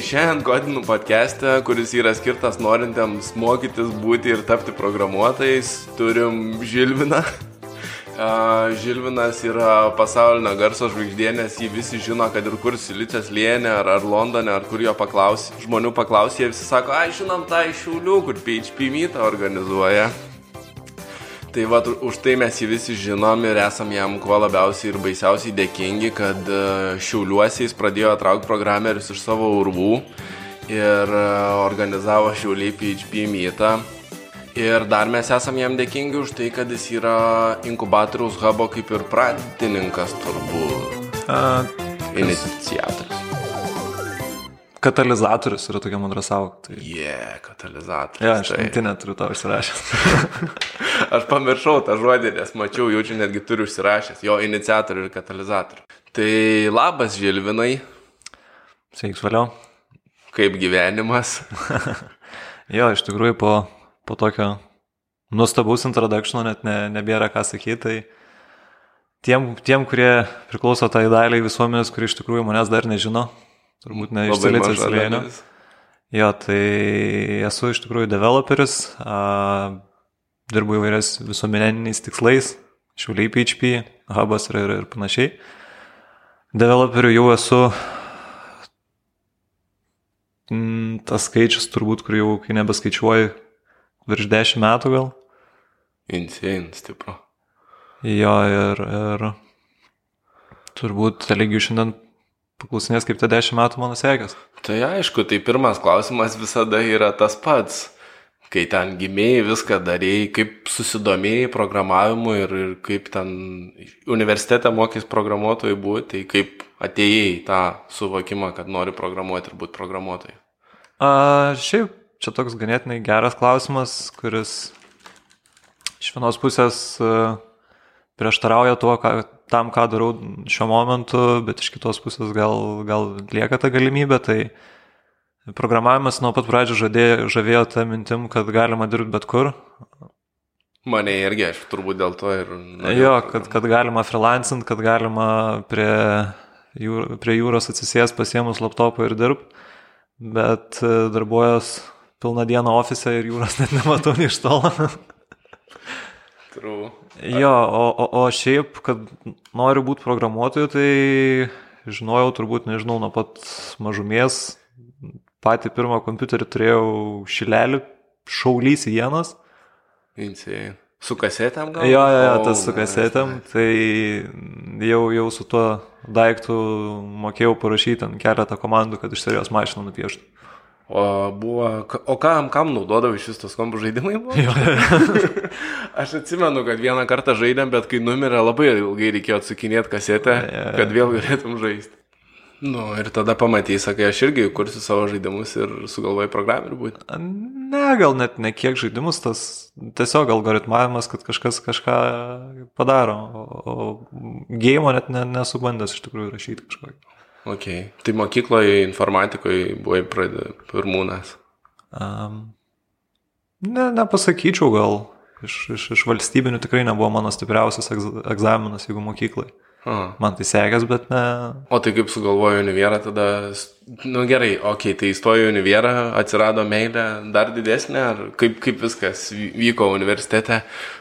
šiandien Godinų podcast'e, kuris yra skirtas norintiems mokytis būti ir tapti programuotojais, turim Žilviną. Žilvinas yra pasaulinio garso žvaigždė, nes jį visi žino, kad ir kur Silicijos lėnė, ar, ar Londone, ar kur jo paklaus, žmonių paklaus, jie visi sako, ai žinom tą iš Šiaulių, kur PHP mytą organizuoja. Tai va, už tai mes jį visi žinom ir esam jam kuo labiausiai ir baisiausiai dėkingi, kad e, šiauliuose jis pradėjo traukti programerius iš savo urvų ir e, organizavo šiauliai PHP mytą. Ir dar mes esam jam dėkingi už tai, kad jis yra inkubatoriaus hubo kaip ir pradininkas turbūt. Uh, Iniciatorius. Katalizatorius yra tokia mandra savo. Tai... Yeah, katalizatorius. Ja, aš tai neturiu tau užsirašęs. aš pamiršau tą žodį, nes mačiau, jaučiu netgi turiu užsirašęs jo iniciatorių ir katalizatorių. Tai labas Žilvinai. Sveiks vėliau. Kaip gyvenimas? jo, iš tikrųjų po, po tokio nuostabaus introductiono net ne, nebėra ką sakyti. Tai tiem, tiem, kurie priklauso tai daliai visuomenės, kurie iš tikrųjų manęs dar nežino, turbūt ne iš Silicijos slėnio. Jo, tai esu iš tikrųjų developeris, a, dirbu įvairias visuomeniniais tikslais, šiuliai PHP, hubas ir, ir, ir panašiai. Developerių jau esu m, mm, tas skaičius turbūt, kur jau, kai nebeskaičiuoju, virš 10 metų gal. Insane, stipru. Jo, ir, ir turbūt lygiai šiandien paklausinės, kaip ta dešimt metų mano sekės. Tai aišku, tai pirmas klausimas visada yra tas pats. Kai ten gimėjai, viską darėjai, kaip susidomėjai programavimu ir, ir kaip ten universitete mokys programuotojai būti, tai kaip atėjai tą suvokimą, kad nori programuoti ir būti programuotojai. A, šiaip čia toks ganėtinai geras klausimas, kuris iš vienos pusės prieštarauja tuo, ką, tam, ką darau šiuo momentu, bet iš kitos pusės gal, gal lieka ta galimybė. Tai programavimas nuo pat pradžių žadėjo, žavėjo tą mintim, kad galima dirbti bet kur. Mane irgi, aš turbūt dėl to ir... Jo, kad, kad galima freelancint, kad galima prie, jūr, prie jūros atsisės pasiemus laptopą ir dirbti, bet e, darbuojas pilną dieną ofise ir jūros net nematau iš tolo. True. Jo, o, o, o šiaip, kad noriu būti programuotoju, tai žinojau turbūt, nežinau, nuo pat mažumės. Patį pirmą kompiuterį turėjau šilelį, šaulys vienas. Insane. Su kasetėm gal? Jo, jo, jo tas su kasetėm, tai jau, jau su tuo daiktu mokėjau parašyti ant keletą komandų, kad iš serijos mašiną nupieštų. O, buvo, o kam, kam naudodavai šis tos kombų žaidimai? Aš atsimenu, kad vieną kartą žaidėm, bet kai numirė labai ilgai reikėjo atsakinėti kasetę, kad vėl galėtum žaisti. Nu, ir tada pamatys, kai aš irgi kursiu savo žaidimus ir sugalvoju programerių būti. Ne, gal net ne kiek žaidimus, tas tiesiog algoritmavimas, kad kažkas kažką padaro, o, o gėjimo net ne, nesubandęs iš tikrųjų rašyti kažkokį. Ok. Tai mokykloje informatikoje buvai pirmūnas? Um, ne, nepasakyčiau gal. Iš, iš, iš valstybinių tikrai nebuvo mano stipriausias egzaminas, jeigu mokyklai. Aha. Man tai sekės, bet ne. O tai kaip sugalvojo univierą tada, nu gerai, okei, okay, tai įstojo univierą, atsirado meilė dar didesnė, ar kaip, kaip viskas vyko universitete,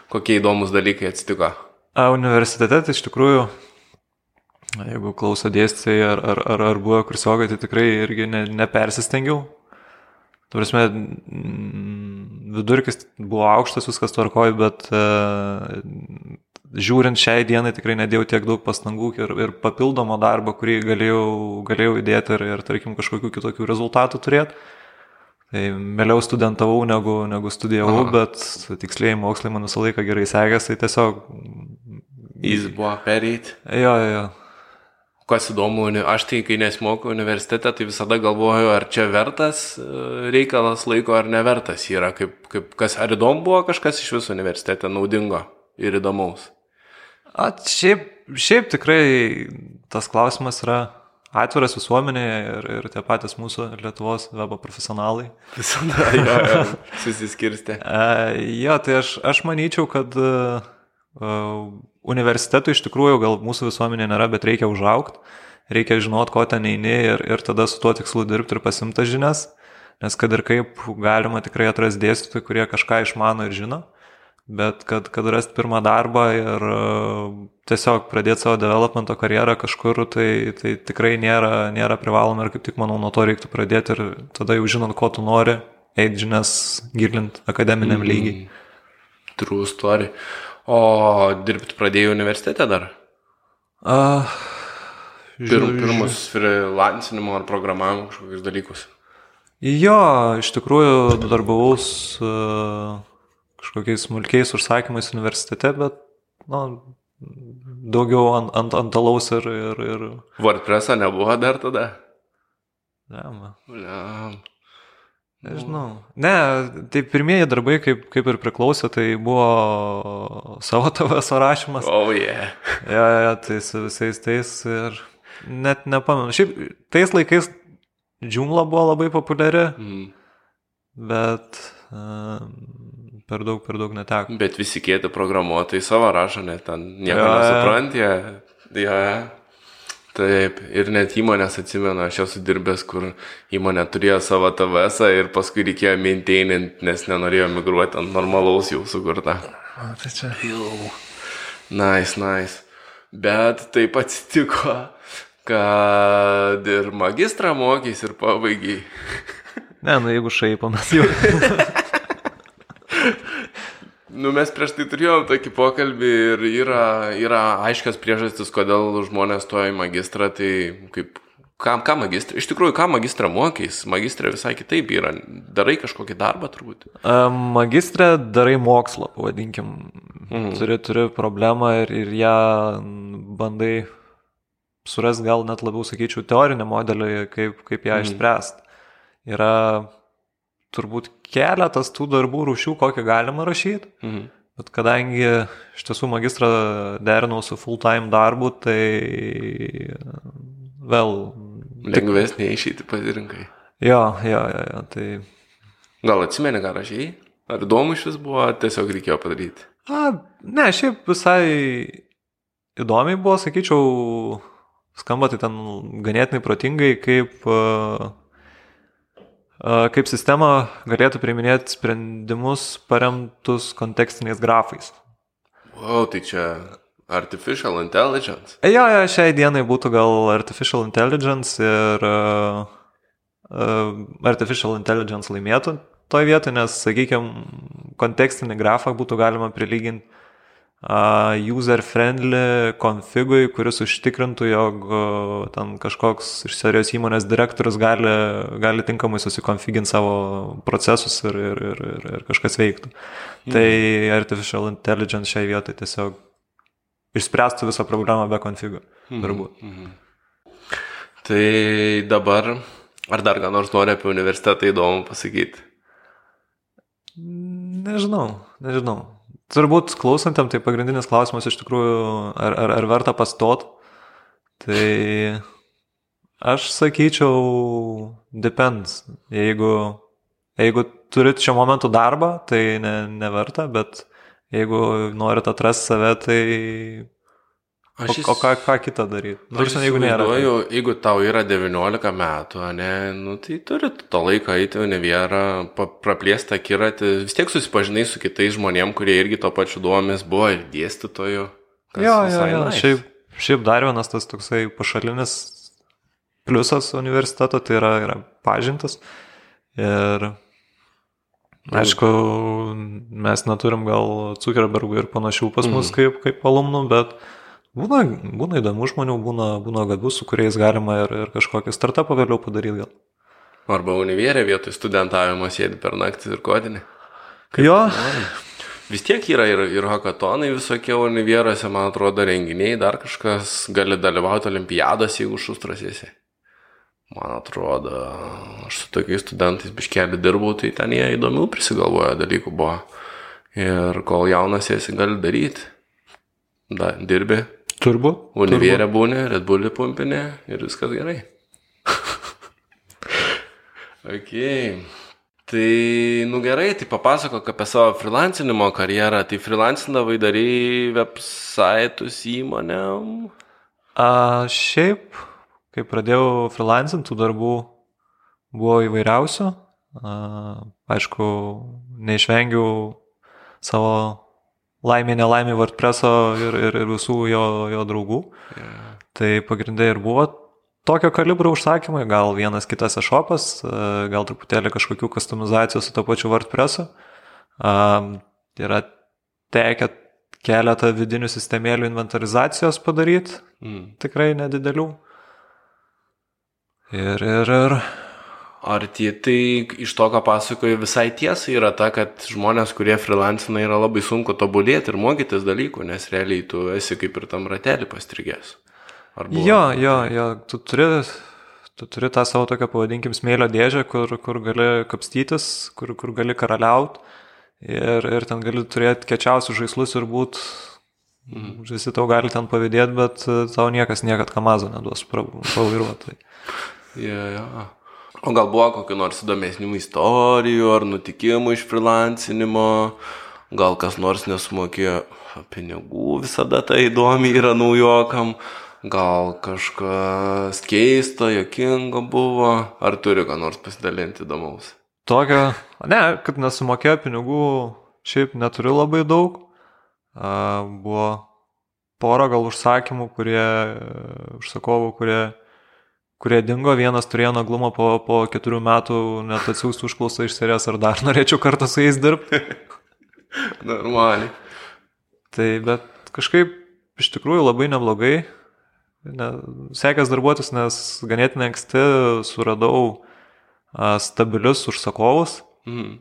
kokie įdomus dalykai atsitiko? A, universitete tai iš tikrųjų Jeigu klauso dėstytojai ar, ar, ar, ar buvo kursiogai, tai tikrai irgi ne, nepersistengiau. Turėsime, vidurkis buvo aukštas, viskas tvarkoju, bet uh, žiūrint šiai dienai tikrai nedėjau tiek daug pastangų ir, ir papildomo darbo, kurį galėjau, galėjau įdėti ir, ir, tarkim, kažkokių kitokių rezultatų turėti. Tai mėliau studentavau negu, negu studijavau, Aha. bet tiksliai mokslai man visą laiką gerai sekėsi, tai tiesiog... Jis buvo perėti. Jo, jo, jo kas įdomu, aš tai, kai nesimokau universitete, tai visada galvoju, ar čia vertas e, reikalas laiko, ar nevertas yra. Kaip, kaip, kas, ar įdomu buvo kažkas iš viso universitete naudingo ir įdomaus? A, šiaip, šiaip tikrai tas klausimas yra atviras visuomenėje ir, ir tie patys mūsų Lietuvos webo profesionalai. Visada jo, jo, susiskirsti. jo, tai aš, aš manyčiau, kad uh, universitetų iš tikrųjų gal mūsų visuomenė nėra, bet reikia užaukti, reikia žinot, ko ten eini ir, ir tada su tuo tikslu dirbti ir pasimta žinias, nes kad ir kaip galima tikrai atrasti dėstytojų, kurie kažką išmano ir žino, bet kad, kad rasti pirmą darbą ir tiesiog pradėti savo developmento karjerą kažkur, tai, tai tikrai nėra, nėra privaloma ir kaip tik manau nuo to reiktų pradėti ir tada jau žinant, ko tu nori, eiti žinias gilint akademiniam mm. lygiai. True story. O dirbti pradėjai universitete dar? Uh, Pir, pirmus freelancinimo ar programavimo kažkokius dalykus. Jo, iš tikrųjų darbavaus uh, kažkokiais smulkiais užsakymais universitete, bet nu, daugiau ant, ant, ant alaus ir, ir, ir... WordPress'o nebuvo dar tada? Ne, man. Nežinau. Ne, tai pirmieji darbai, kaip, kaip ir priklausė, tai buvo savo TVS rašymas. O, oh, yeah. Ja, ja, tai su visais tais ir net nepamenu. Šiaip tais laikais džiungla buvo labai populiari, mm. bet um, per daug, per daug neteko. Bet visi kėdė programuotojai savo rašo, net ten nieko ja, nesupranti. Ja, ja. Taip, ir net įmonės atsimenu, aš esu dirbęs, kur įmonė turėjo savo TVS ir paskui reikėjo maintainint, nes nenorėjo migruoti ant normalaus jau sukurtą. O, tai čia. Jau. Nice, nice. Bet taip atsitiko, kad ir magistrą mokys ir pabaigiai. Ne, nu jeigu šaipomės jau. Nu, mes prieš tai turėjom tokį pokalbį ir yra, yra aiškios priežastis, kodėl žmonės stoja į magistrą, tai kaip, ką, ką magistrą, iš tikrųjų, ką magistrą mokys, magistrą visai kitaip yra, darai kažkokį darbą turbūt. Magistrą darai mokslą, pavadinkim, mhm. turi, turi problemą ir, ir ją bandai surasti gal net labiau, sakyčiau, teorinį modelį, kaip, kaip ją mhm. išspręsti. Yra turbūt keletas tų darbų rūšių, kokią galima rašyti. Mhm. Bet kadangi iš tiesų magistrą derinau su full-time darbu, tai vėl. Lengvesnė išeiti pasirinkai. Jo, jo, jo, jo, tai. Gal atsimeni, ką rašiai? Ar įdomu iš vis buvo, tiesiog reikėjo padaryti? A, ne, šiaip visai įdomiai buvo, sakyčiau, skamba tai ten ganėtinai protingai, kaip uh, kaip sistema galėtų priiminėti sprendimus paremtus kontekstiniais grafais. Wow, tai čia artificial intelligence. Jo, jo, šiai dienai būtų gal artificial intelligence ir uh, uh, artificial intelligence laimėtų toje vietoje, nes, sakykime, kontekstinį grafą būtų galima prilyginti user-friendly konfigui, kuris užtikrintų, jog ten kažkoks iš serijos įmonės direktorius gali, gali tinkamai susikonfiginti savo procesus ir, ir, ir, ir, ir kažkas veiktų. Mm. Tai artificial intelligence šiai vietai tiesiog išspręstų visą problemą be konfigų. Turbūt. Mm -hmm. Tai dabar, ar dar ką nors nori apie universitetą įdomu pasakyti? Nežinau, nežinau. Turbūt klausantėm, tai pagrindinis klausimas iš tikrųjų, ar, ar, ar verta pastot. Tai aš sakyčiau, depends. Jeigu, jeigu turit šiuo momentu darbą, tai ne, neverta, bet jeigu norit atrasti save, tai Aš jis... O, o ką, ką kitą daryti? Nors jeigu nėra. Jeigu tau yra 19 metų, ne, nu, tai turi to laiką eiti univerą, praplėsti akiratį, vis tiek susipažinai su kitais žmonėm, kurie irgi to pačiu duomis buvo ir dėstytojų. Jo, jo, jo. Nice. Šiaip, šiaip dar vienas tas toksai pašalinis pliusas universiteto, tai yra, yra pažintas. Ir Aišku, mes neturim gal Zuckerbergų ir panašių pas mus mm. kaip, kaip alumnų, bet Būna, būna įdomių žmonių, būna, būna gabių, su kuriais galima ir, ir kažkokį startupą vėliau padaryti gal. Arba univerė vietoj studentavimo sėdi per naktį ir kodinį. Jo. Vis tiek yra ir, ir hakatonai visokie univerose, man atrodo, renginiai, dar kažkas gali dalyvauti olimpiados, jeigu šustrasėsi. Man atrodo, aš su tokiais studentais biškelį dirbau, tai ten jie įdomių prisigalvoja dalykų buvo. Ir kol jaunas esi, gali daryti. Da, dirbi, Turbu. Univėrė būnė, Red Bullį pumpinė ir viskas gerai. ok. Tai, nu gerai, tai papasakok apie savo freelancinimo karjerą. Tai freelancindavai darai websaitus įmonėm? A, šiaip, kai pradėjau freelancintų darbų, buvo įvairiausių. A, aišku, neišvengiau savo laimė, nelaimė WordPress'o ir, ir, ir visų jo, jo draugų. Yeah. Tai pagrindai ir buvo tokio kalibro užsakymai, gal vienas kitas e-shopas, gal truputėlį kažkokių customizacijų su to pačiu WordPress'u. Yra tekę keletą vidinių sistemėlių inventarizacijos padaryti, mm. tikrai nedidelių. Ir, ir, ir Ar tie, tai iš to, ką pasakoju, visai tiesa yra ta, kad žmonės, kurie freelancina, yra labai sunku tobulėti ir mokytis dalykų, nes realiai tu esi kaip ir tam ratelį pastrigęs. Jo, jo, jo, tu turi, tu turi tą savo tokią, pavadinkim, smėlio dėžę, kur, kur gali kapstytis, kur, kur gali karaliauti ir, ir ten gali turėti kečiausius žaislus ir būt, mm. visi tau gali ten pavydėti, bet tau niekas niekad kamazo neduos pavairuoti. Ja, ja. O gal buvo kokiu nors įdomesnių istorijų ar nutikimų iš freelancinimo, gal kas nors nesumokėjo pinigų, visada tai įdomi yra naujokam, gal kažkas keisto, jokingo buvo, ar turi ką nors pasidalinti įdomaus? Tokio, ne, kad nesumokėjo pinigų, šiaip neturiu labai daug. Buvo pora gal užsakymų, kurie, užsakovų, kurie kurie dingo, vienas turėjo naglumą po, po keturių metų net atsiųstų užklausą iš serijos, ar dar norėčiau kartą su jais dirbti. Normaliai. Tai bet kažkaip iš tikrųjų labai neblogai. Ne, sekęs darbuotis, nes ganėtinai anksti suradau a, stabilius užsakovus. Mm.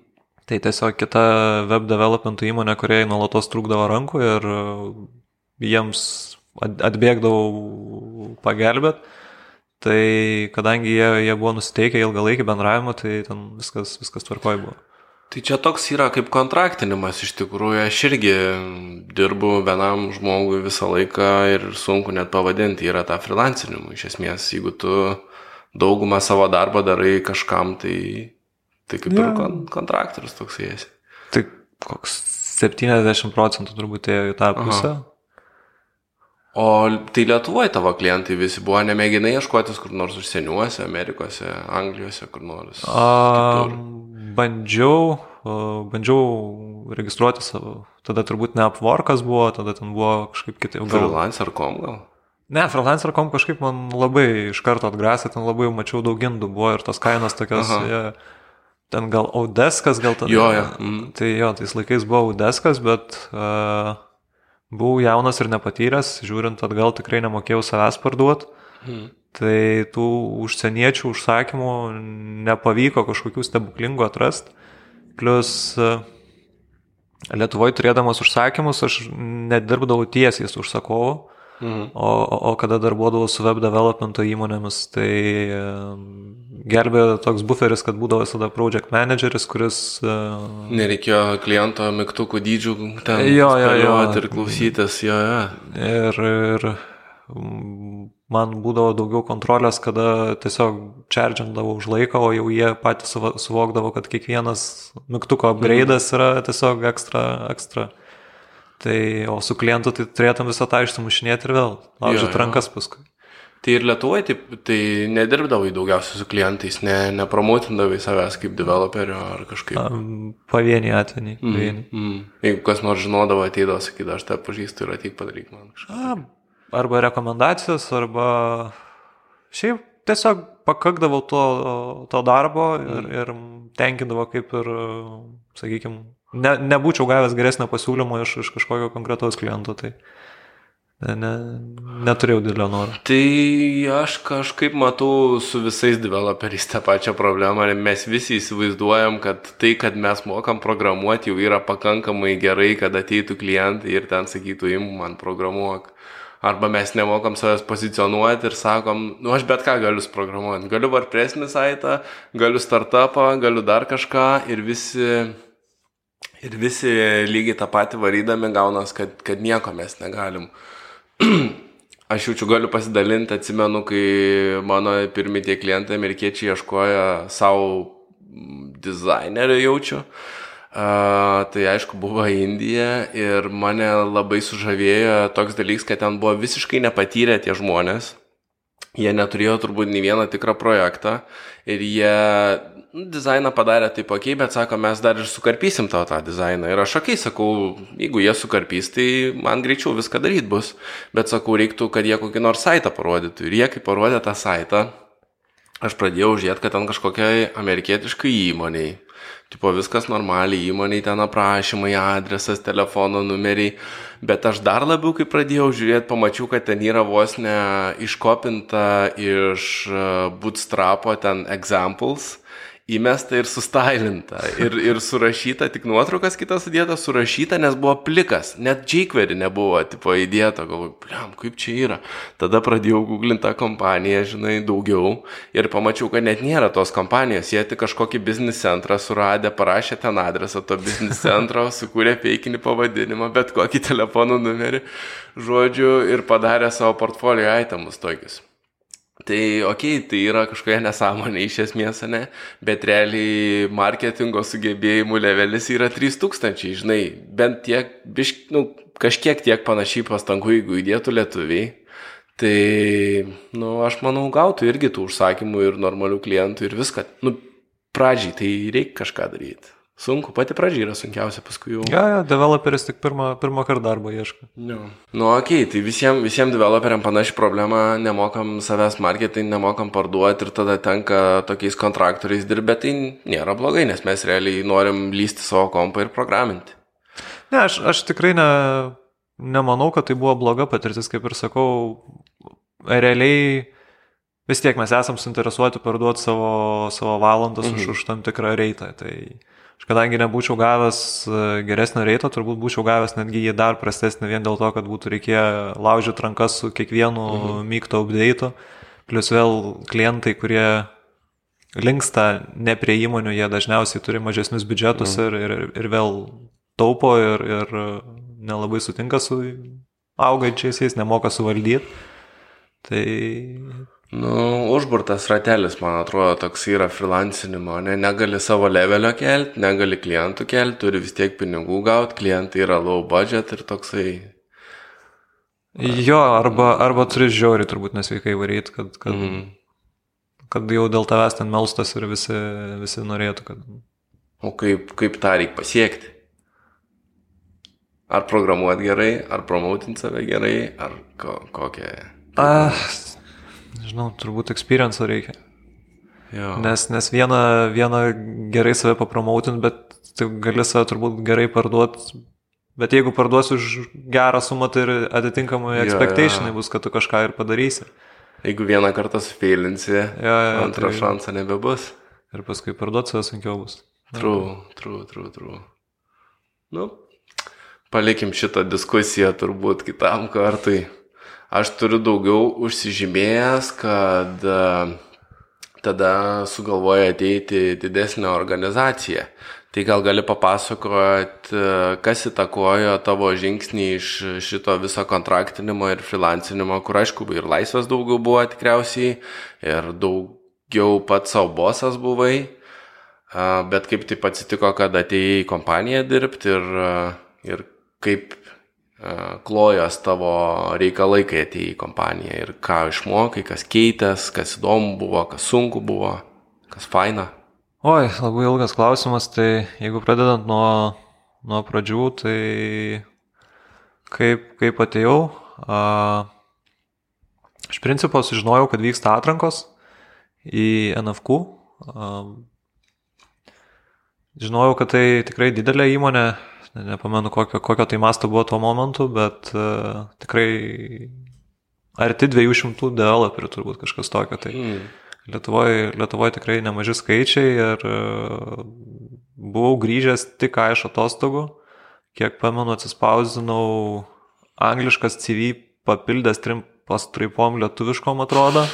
Tai tiesiog kita web development įmonė, kuriai nuolatos trūkdavo rankų ir jiems atbėgdavau pagelbėti. Tai kadangi jie, jie buvo nusiteikę ilgalaikį bendravimą, tai ten viskas, viskas tvarkoj buvo. Tai čia toks yra kaip kontraktinimas iš tikrųjų. Aš irgi dirbu vienam žmogui visą laiką ir sunku net pavadinti, yra tą freelancinimu. Iš esmės, jeigu tu daugumą savo darbą darai kažkam, tai, tai kaip ja. ir kon kontraktorius toks esi. Tai koks 70 procentų turbūt ėjo į tą pusę. Aha. O tai Lietuvoje tavo klientai visi buvo, nemėginai ieškotis kur nors užsieniuose, Amerikose, Anglijose, kur nors? A, bandžiau, bandžiau registruoti savo, tada turbūt ne Upworkas buvo, tada ten buvo kažkaip kitaip. Freelancer.com gal? Ne, freelancer.com kažkaip man labai iš karto atgrasė, ten labai mačiau daug indų buvo ir tos kainos tokios, jie, ten gal Audeskas, gal tada. Jo, jo. Mm. Tai jo, tais laikais buvo Audeskas, bet... Uh, Buvau jaunas ir nepatyręs, žiūrint atgal tikrai nemokėjau savęs parduoti. Hmm. Tai tų užsieniečių užsakymų nepavyko kažkokių stebuklingų atrasti. Plus Lietuvoje turėdamas užsakymus aš nedirbdavau tiesiai su užsakovu. Mhm. O, o, o kada darbuodavau su web developmento įmonėmis, tai gelbėjo toks buferis, kad būdavo visada project manageris, kuris... Uh, Nereikėjo kliento mygtukų dydžių ten jo, jo, jo, ir klausytis, jo, jo. Ir, ir man būdavo daugiau kontrolės, kada tiesiog čerdžindavau už laiką, o jau jie patys suvokdavo, kad kiekvienas mygtuko upgrade'as mhm. yra tiesiog ekstra, ekstra Tai, o su klientu tai turėtum visą tą išsimušinėti ir vėl, laužyti rankas paskui. Tai ir Lietuvoje taip, tai nedirbdavai daugiausiai su klientais, ne, nepromotindavai savęs kaip developerio ar kažkaip. Pavieniai atvejai. Mm, mm. Jeigu kas nors žinodavo, ateidavo, sakydavo, aš tą pažįstu ir ateik padaryk man kažką. Arba rekomendacijos, arba šiaip tiesiog pakakdavau to, to darbo ir, mm. ir tenkindavo kaip ir, sakykime, ne, nebūčiau gavęs geresnio pasiūlymo iš, iš kažkokio konkretaus kliento. Tai ne, ne, neturėjau didelio noro. Tai aš kažkaip matau su visais developeriais tą pačią problemą. Mes visi įsivaizduojam, kad tai, kad mes mokam programuoti, jau yra pakankamai gerai, kad ateitų klientai ir ten sakytų, im man programuok. Arba mes nemokam savęs pozicionuoti ir sakom, nu aš bet ką galiu programuoti. Galiu WordPressinį saitą, galiu startupą, galiu dar kažką ir visi Ir visi lygiai tą patį varydami gaunas, kad, kad nieko mes negalim. Aš jaučiu galiu pasidalinti, atsimenu, kai mano pirmie tie klientai amerikiečiai ieškoja savo dizainerio jaučiu. Uh, tai aišku buvo Indija ir mane labai sužavėjo toks dalykas, kad ten buvo visiškai nepatyrę tie žmonės. Jie neturėjo turbūt nei vieną tikrą projektą ir jie nu, dizainą padarė taip ok, bet sako, mes dar ir sukarpysim tau tą dizainą. Ir aš ok, sakau, jeigu jie sukarpys, tai man greičiau viską daryti bus. Bet sakau, reiktų, kad jie kokį nors saitą parodytų. Ir jie, kai parodė tą saitą, aš pradėjau žiūrėti, kad ten kažkokiai amerikietiškai įmoniai Tipo viskas normaliai, įmoniai ten aprašymai, adresas, telefono numeriai, bet aš dar labiau, kai pradėjau žiūrėti, pamačiau, kad ten yra vos ne iškopinta iš e, bootstrapo ten examples įmesta ir sustailinta. Ir, ir surašyta, tik nuotraukas kitas sudėta, surašyta, nes buvo plikas. Net jQuery nebuvo, tipo, įdėta. Galvoju, bliam, kaip čia yra. Tada pradėjau googlinti tą kompaniją, žinai, daugiau. Ir pamačiau, kad net nėra tos kompanijos. Jie tik kažkokį biznis centrą suradę, parašė ten adresą to biznis centro, sukūrė feikinį pavadinimą, bet kokį telefonų numerį, žodžiu, ir padarė savo portfolio itemus tokius. Tai ok, tai yra kažkokia nesąmonė iš esmės, ne, bet realiai marketingo sugebėjimų levelis yra 3000, žinai, bent tiek, bišk, nu, kažkiek tiek panašiai pastangų, jeigu įdėtų lietuviai, tai, nu, aš manau, gautų irgi tų užsakymų ir normalių klientų ir viską. Nu, pradžiai tai reikia kažką daryti. Sunku, pati pradžia yra sunkiausia, paskui jau. Ja, ja, developeris tik pirmą, pirmą kartą darbo ieško. No. Nu, ok, tai visiems visiem developeriam panaši problema, nemokam savęs marketing, nemokam parduoti ir tada tenka tokiais kontraktoriais dirbti, tai nėra blogai, nes mes realiai norim lysti savo kompą ir programinti. Ne, aš, aš tikrai ne, nemanau, kad tai buvo bloga patirtis, kaip ir sakau, realiai vis tiek mes esam suinteresuoti parduoti savo, savo valandas mhm. už, už tam tikrą reitą. Tai Aš kadangi nebūčiau gavęs e, geresnio reito, turbūt būčiau gavęs netgi jį dar prastesnį vien dėl to, kad būtų reikėję laužyti rankas su kiekvienu mhm. mygto update. Plus vėl klientai, kurie linksta ne prie įmonių, jie dažniausiai turi mažesnius biudžetus mhm. ir, ir, ir vėl taupo ir, ir nelabai sutinka su augančiaisiais, nemoka suvaldyti. Tai Nu, užburtas ratelis, man atrodo, toks yra freelancinimo, ne, negali savo levelio kelti, negali klientų kelti, turi vis tiek pinigų gauti, klientai yra low budget ir toksai. Jo, arba, arba turi žiauri turbūt nesveikai varyti, kad, kad, mm. kad jau dėl tavęs ten melstas ir visi, visi norėtų, kad... O kaip, kaip tą reikia pasiekti? Ar programuoti gerai, ar promautinti save gerai, ar ko, kokią... Ah, Nežinau, turbūt experience reikia. Jo. Nes, nes vieną, vieną gerai save papromautin, bet tai gali save turbūt gerai parduoti. Bet jeigu parduosi už gerą sumą, tai ir atitinkamai expectationai bus, kad tu kažką ir padarysi. Jeigu vieną kartą sufeilinsi, antrą tai... šansą nebebus. Ir paskui parduoti save sunkiau bus. True, true, true, true. Nu, palikim šitą diskusiją turbūt kitam kartui. Aš turiu daugiau užsižymėjęs, kad e, tada sugalvoja ateiti didesnę organizaciją. Tai gal gali papasakoti, e, kas įtakojo tavo žingsnį iš šito viso kontraktinimo ir freelancinimo, kur aišku ir laisvės daugiau buvo tikriausiai, ir daugiau pats savo bosas buvai, bet kaip taip atsitiko, kad atėjai į kompaniją dirbti ir, ir kaip klojas tavo reikalai, kai atėjai į kompaniją ir ką išmokai, kas keitės, kas įdomu buvo, kas sunku buvo, kas faina? Oi, labai ilgas klausimas, tai jeigu pradedant nuo, nuo pradžių, tai kaip, kaip atėjau, a, iš principo sužinojau, kad vyksta atrankos į NFQ. A, žinojau, kad tai tikrai didelė įmonė, nepamenu kokio, kokio tai masto buvo tuo momentu, bet uh, tikrai arti 200 developerių turbūt kažkas tokio. Tai mm. Lietuvoje, Lietuvoje tikrai nemaži skaičiai ir uh, buvau grįžęs tik ką iš atostogų, kiek pamenu atsispausdinau angliškas CV papildęs trim pastraipom lietuviškom atrodo.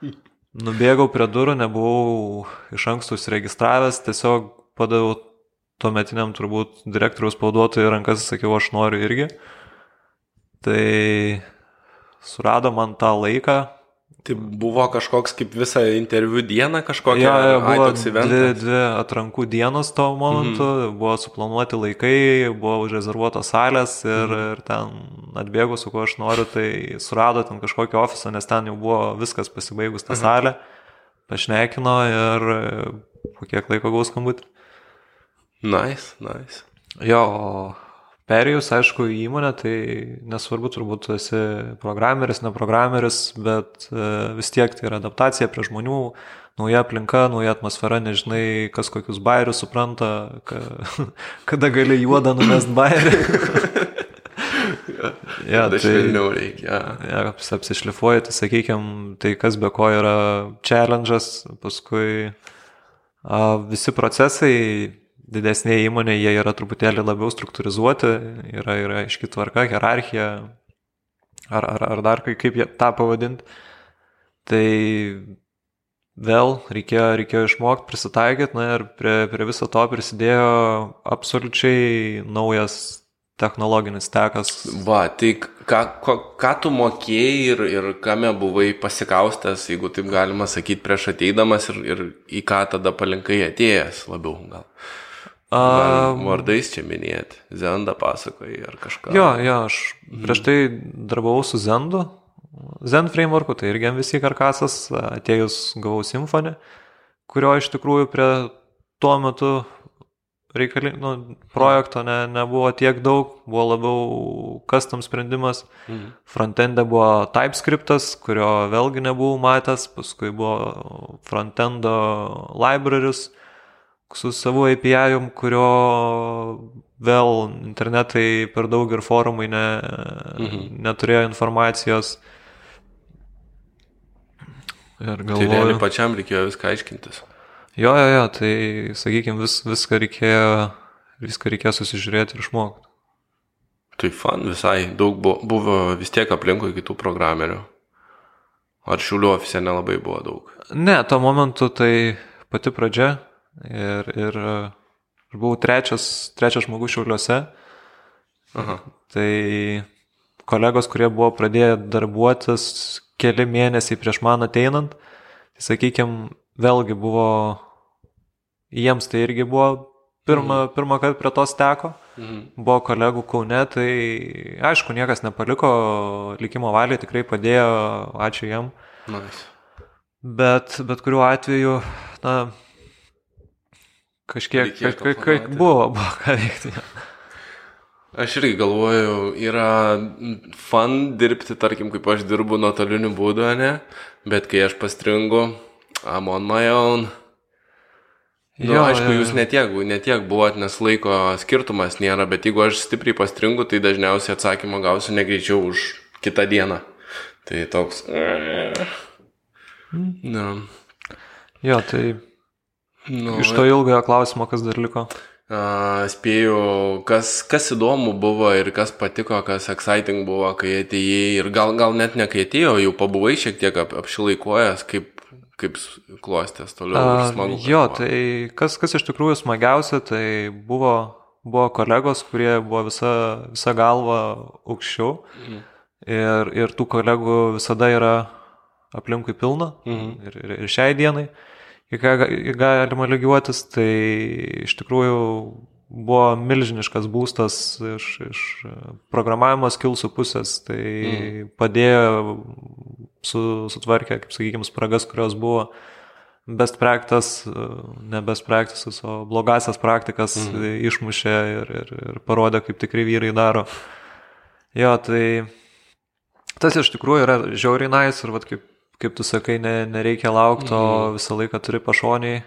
Nubėgau prie durų, nebuvau iš anksto užsiregistravęs, tiesiog padaviau tuometiniam turbūt direktoriaus pavaduotojui rankas sakiau, aš noriu irgi. Tai surado man tą laiką, Tai buvo kažkoks kaip visą interviu dieną kažkokia. Jo, ai, buvo toks dvi, dvi atrankų dienos tuo momentu, mhm. buvo suplanuoti laikai, buvo užrezervuotos salės ir, mhm. ir ten atbėgus, su kuo aš noriu, tai surado ten kažkokį ofisą, nes ten jau buvo viskas pasibaigus tą Mhm. salę, pašnekino ir po kiek laiko gaus skambutį. Nice, nice. Jo, perėjus, aišku, į įmonę, tai nesvarbu, turbūt tu esi programeris, ne programeris, bet e, vis tiek tai yra adaptacija prie žmonių, nauja aplinka, nauja atmosfera, nežinai, kas kokius bairius supranta, ka, kada gali juodą numest bairį. ja, Tada švelniau reikia. Ja, aps- apsišlifuoji, tai sakykime, tai kas be ko yra challenge'as, paskui a, visi procesai didesnėje įmonėje jie yra truputėlį labiau struktūrizuoti, yra, yra aiški tvarka, hierarchija, ar, ar, ar dar kaip, tą pavadinti. Tai vėl reikėjo, reikėjo išmokti, prisitaikyti, na ir prie, prie viso to prisidėjo absoliučiai naujas technologinis tekas. Va, tai ką, ką, ką tu mokėjai ir, ir kame buvai pasikaustęs, jeigu taip galima sakyti, prieš ateidamas ir, ir į ką tada palinkai atėjęs labiau gal. Gal vardais čia minėti, Zenda pasakoja ar kažką. Jo, jo, aš prieš tai darbavau su Zendu, Zen frameworku, tai irgi visi karkasas, atėjus gavau simfonį, kurio iš tikrųjų prie tuo metu reikalingo nu, projekto ne, nebuvo tiek daug, buvo labiau custom sprendimas. Mhm. Frontende buvo TypeScriptas, kurio vėlgi nebuvau matęs, paskui buvo frontendo libraries su savo API, kurio vėl internetai per daug ir forumai ne, mhm. neturėjo informacijos. Ir Tai realiai galvoju, pačiam reikėjo viską aiškintis. jo, jo, jo, tai sakykime, vis, viską reikėjo, viską reikėjo susižiūrėti ir išmokti. Tai fan visai daug buvo, buvo vis tiek aplinkui kitų programerių. Ar šiuliu ofise nelabai buvo daug. Ne, tuo momentu tai pati pradžia ir, ir aš buvau trečias, trečias žmogus šiauliuose. Aha. Tai kolegos, kurie buvo pradėję darbuotis keli mėnesiai prieš man ateinant, tai sakykime, vėlgi buvo, jiems tai irgi buvo pirmą, mm. pirmą kartą prie tos teko. Mhm. Buvo kolegų Kaune, tai aišku, niekas nepaliko, likimo valiai tikrai padėjo, ačiū jam. Nice. Bet, bet kuriuo atveju, na, kažkiek, kažkiek, kažkiek buvo, buvo ką veikti. Aš irgi galvoju, yra fan dirbti, tarkim, kaip aš dirbu nuotoliniu būdu, ne? Bet kai aš pastringu, I'm on my own. Nu, jo, aišku, jo, jūs jo. netiek, netiek buvot, nes laiko skirtumas nėra, bet jeigu aš stipriai pastringu, tai dažniausiai atsakymą gausiu negreičiau už kitą dieną. Tai toks. Na, Jo, tai nu, iš to ilgojo klausimo, kas dar liko. A, spėju, kas, kas įdomu buvo ir kas patiko, kas exciting buvo, kai atėjai ir gal, gal net ne kai atėjai, jau pabuvai šiek tiek ap, apšilaikuojęs, kaip, kaip klostės toliau. A, smagu, jo, buvo. tai kas, kas iš tikrųjų smagiausia, tai buvo, buvo kolegos, kurie buvo visa, visa galva aukščiau Mhm. ir, ir tų kolegų visada yra aplinkui pilna Mhm. ir, ir, ir šiai dienai, į ką galima lygiuotis, tai iš tikrųjų buvo milžiniškas būstas iš, iš programavimo skilsų pusės, tai Mhm. padėjo su, sutvarkė, kaip sakykime, spragas, kurios buvo best practice, ne best practices, o blogasias praktikas mhm. išmušė ir, ir, ir parodė, kaip tikrai vyrai daro. Jo, tai tas iš tikrųjų yra žiauriai nais ir vat, kaip, kaip tu sakai, ne, nereikia laukti, o Mhm. visą laiką turi pašoniai.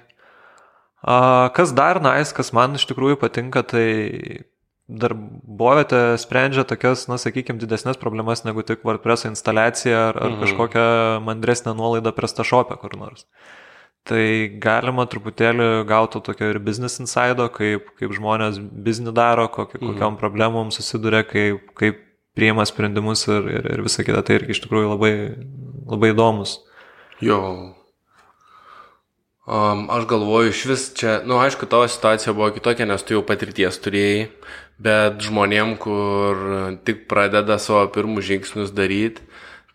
A, kas dar nais, kas man iš tikrųjų patinka, tai darbovietė sprendžia tokias, na, sakykime, didesnės problemas negu tik WordPress instaliacija ar, ar Mhm. kažkokią mandresnę nuolaidą prestašopę kur nors. Tai galima truputėlį gauti tokio ir business insido, kaip, kaip žmonės biznį daro, kokį, Mhm. kokiam problemom susiduria, kaip, kaip priima sprendimus ir, ir, ir visa kita. Tai irgi iš tikrųjų labai, labai įdomus. Jo. Um, aš galvoju, iš vis čia, na, nu, aišku, tavo situacija buvo kitokia, nes tu jau patirties turėjai, bet žmonėm, kur tik pradeda savo pirmus žingsnius daryti,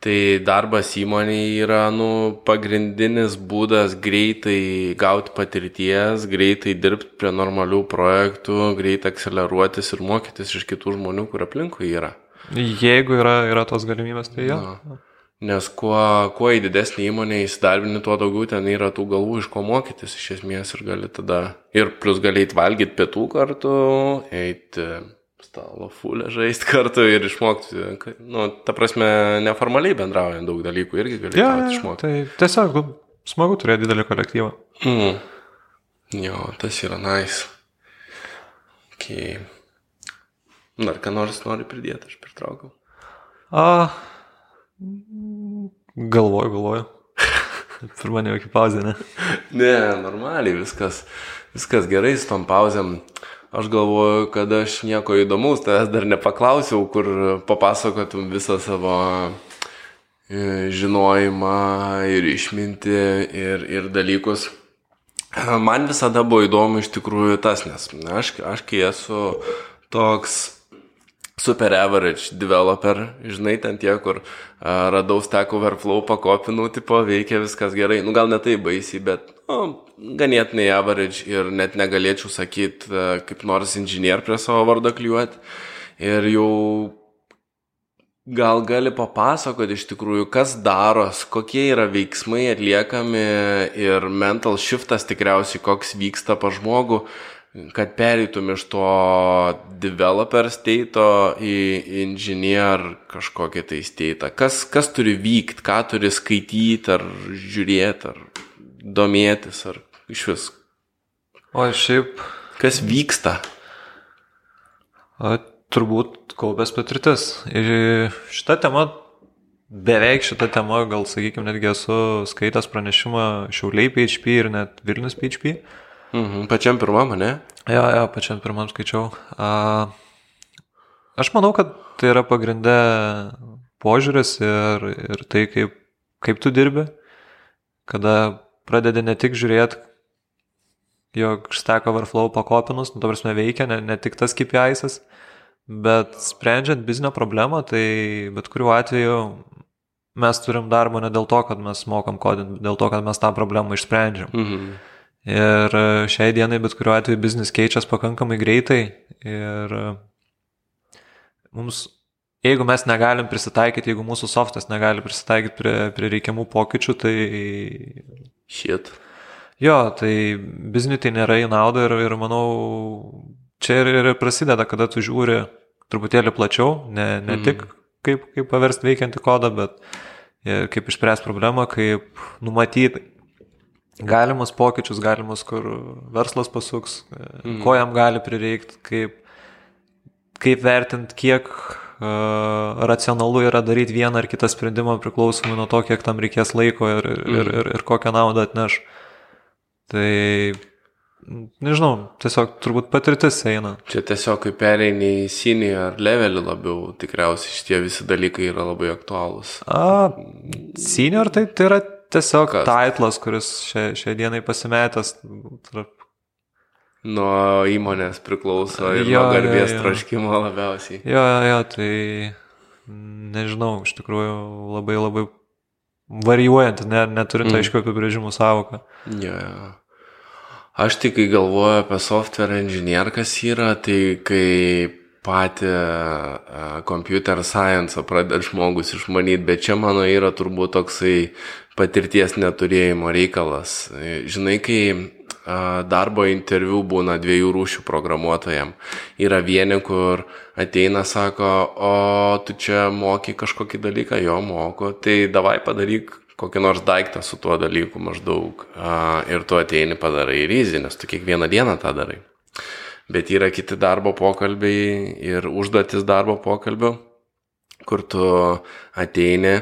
Tai darbas įmonėje yra nu, pagrindinis būdas greitai gauti patirties, greitai dirbti prie normalių projektų, greitai akceleruotis ir mokytis iš kitų žmonių, kur aplinkui yra. Jeigu yra, yra tos galimybės, tai jo. Na. Nes kuo, kuo į didesnį įmonę įsidarbini, tuo daugiau ten yra tų galvų, iš ko mokytis iš esmės ir gali tada. Ir plus gali eiti valgyti pietų kartu, eiti stalo fulę žaisti kartu ir išmokti. Nu, ta prasme, neformaliai bendraujant daug dalykų irgi gali Ja, išmokti. tai tiesiog nu, smagu turėti didelį kolektyvą. Mm. Jo, tas yra nice. Okay. Dar ką nors nori pridėti, aš pertraukiau. A, galvoju, galvoju. Pirmą ne jokia pauzė, ne? Ne, normaliai viskas, viskas gerai su tom pauzėm. Aš galvoju, kad aš nieko įdomaus tavęs dar nepaklausiau, kur papasakotum visą savo e, žinojimą ir išminti ir, ir dalykus. Man visada buvo įdomu iš tikrųjų tas, nes aš, aš kai esu toks super average developer, žinai, ten tie, kur a, radau Stack Overflow, pakopinau, tipo, veikia viskas gerai. Nu, gal ne tai baisiai, bet, nu, ganėtinai average ir net negalėčiau sakyti, kaip nors inžinier prie savo vardo kliuoti. Ir jau gal gali papasakoti iš tikrųjų, kas daros, kokie yra veiksmai atliekami ir mental shiftas tikriausiai, koks vyksta pa žmogų kad pereitum iš to developer state į inžinier kažkokį tai state. Kas, kas turi vykti, ką turi skaityti, ar žiūrėti, ar domėtis, ar iš vis. O šiaip, Kas vyksta? a, turbūt kaupęs patirtis. Ir šitą temą, beveik šitą temą, gal sakykime, netgi esu skaitęs pranešimą Šiauliai PHP ir net Vilnius PHP. Mhm, pačiam pirmam, ne? Jo, jo, pačiam pirmam skaičiau. A, aš manau, kad tai yra pagrindė požiūris ir, ir tai, kaip, kaip tu dirbi, kada pradedi ne tik žiūrėti, jog Stack Overflow pakopinus, nu, to prasme veikia, ne, ne tik tas KPI'sas, bet sprendžiant biznio problemą, tai bet kuriuo atveju mes turim darbą ne dėl to, kad mes mokam kodinti, dėl to, kad mes tą problemą išsprendžiam. Mhm. Ir e, šiai dienai bet kuriuo atveju biznis keičiasi pakankamai greitai ir e, mums, jeigu mes negalim prisitaikyti, jeigu mūsų softas negali prisitaikyti prie, prie reikiamų pokyčių, tai Shit. jo, tai bizniui tai nėra į naudą ir, ir manau, čia ir, ir prasideda, kada tu žiūri truputėlį plačiau, ne, ne Mhm. tik kaip, kaip paversti veikiantį kodą, bet kaip išspręsti problemą, kaip numatyti galimus pokyčius, galimus, kur verslas pasuks, Mhm. ko jam gali prireikti, kaip, kaip vertinti, kiek uh, racionalu yra daryti vieną ar kitą sprendimą priklausomai nuo to, kiek tam reikės laiko ir, ir, ir, ir, ir kokią naudą atneš. Tai, nežinau, tiesiog turbūt patirtis eina. Čia tiesiog kaip pereini į senior levelį labiau, tikriausiai šitie visi dalykai yra labai aktualūs. A, senior tai, tai yra tiesiog Kas? titlas, kuris šia, šiai dienai pasimetęs tarp Nuo įmonės priklauso ir Jo, nuo garbės jo, jo. troškimo labiausiai. Jo, jo, jo, tai nežinau, iš tikrųjų labai labai varijuojant, ne, neturint Mm. aiškių apibrėžimų savoką. Jo, jo. Aš tik, kai galvoju apie software engineer, kas yra, tai kai patį uh, computer science pradeda žmogus išmanyti, bet čia mano yra turbūt toksai patirties neturėjimo reikalas. Žinai, kai darbo interviu būna dviejų rūšių programuotojam. Yra vieni, kur ateina, sako, o tu čia moki kažkokį dalyką, jo moku, tai davai padaryk kokį nors daiktą su tuo dalyku maždaug. Ir tu ateini padarai rizį, nes tu kiekvieną dieną tą darai. Bet yra kiti darbo pokalbiai ir užduotis darbo pokalbio, kur tu ateini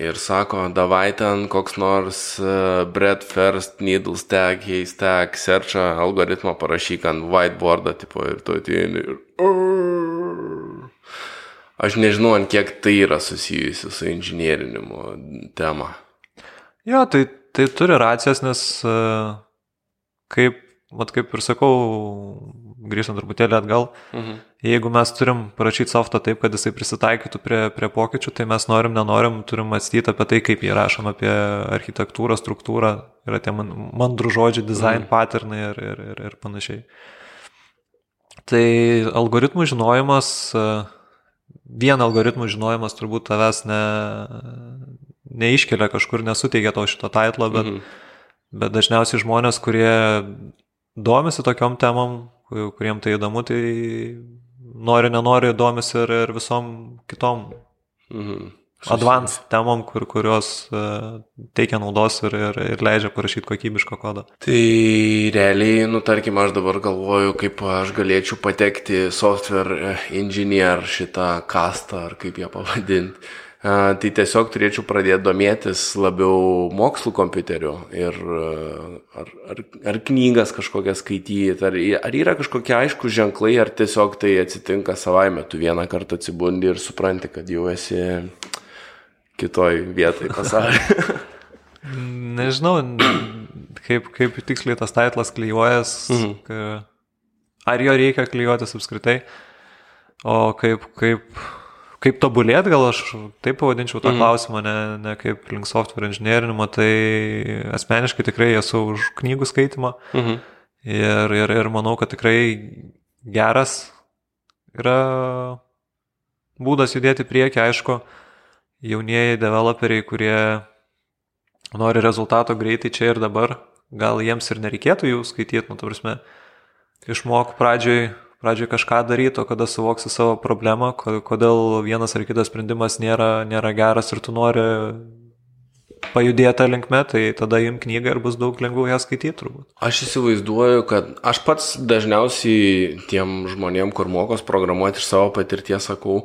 ir sako, davai ten koks nors uh, bread first, needle stack, haystack, search algoritmą parašyk ant whiteboardą, tipo, ir tu ateini ir... Aš nežinau, ant kiek tai yra susijusi su inžinierinimu tema. Jo, tai, tai turi racijos, nes e, kaip, mat kaip ir sakau, grįžtant truputėlį atgal, mhm. jeigu mes turim parašyti softą taip, kad jisai prisitaikytų prie, prie pokyčių, tai mes norim, nenorim, turim mąstyti apie tai, kaip jį rašom, apie architektūrą, struktūrą, yra tie man, mandrų žodžiai, design mhm. patternai ir, ir, ir, ir panašiai. Tai algoritmų žinojimas, vien algoritmų žinojimas turbūt tavęs ne, neiškelia kažkur, nesuteikia to šito titlo, bet, mhm. bet dažniausiai žmonės, kurie domisi tokiom temom, kuriem tai įdomu, tai nori, nenori, domisi ir, ir visom kitom mhm. advanced temom, kur, kurios uh, teikia naudos ir, ir, ir leidžia parašyti kokybišką kodą. Tai realiai, nu tarkim, aš dabar galvoju, kaip aš galėčiau patekti software engineer šitą kastą, ar kaip ją pavadinti tai tiesiog turėčiau pradėti domėtis labiau mokslų kompiuteriu ir ar, ar, ar knygas kažkokias skaityti, ar, ar yra kažkokie aiškus ženklai, ar tiesiog tai atsitinka savaime, tu vieną kartą atsibundi ir supranti, kad jau esi kitoj vietoj pasaulyje. Nežinau, kaip, kaip tiksliai tas titlas klyjuojas, mhm. ar jo reikia klyjuotis apskritai, o kaip, kaip Kaip tobulėti, gal aš taip pavadinčiau tą mm. klausimą, ne, ne kaip link software inžinierinimo, tai asmeniškai tikrai esu už knygų skaitimą mm -hmm. ir, ir, ir manau, kad tikrai geras yra būdas judėti prieki, aišku, jaunieji developeriai, kurie nori rezultato greitai čia ir dabar, gal jiems ir nereikėtų jų skaityti, nu, tarsi, išmok pradžioj pradžioje kažką daryti, o kada suvoksi savo problemą, kodėl vienas ar kitas sprendimas nėra, nėra geras ir tu nori pajudėta linkme, tai tada im knygą ir bus daug lengviau ją skaityti turbūt. Aš įsivaizduoju, kad aš pats dažniausiai tiem žmonėm, kur mokos programuoti iš savo patirties, sakau,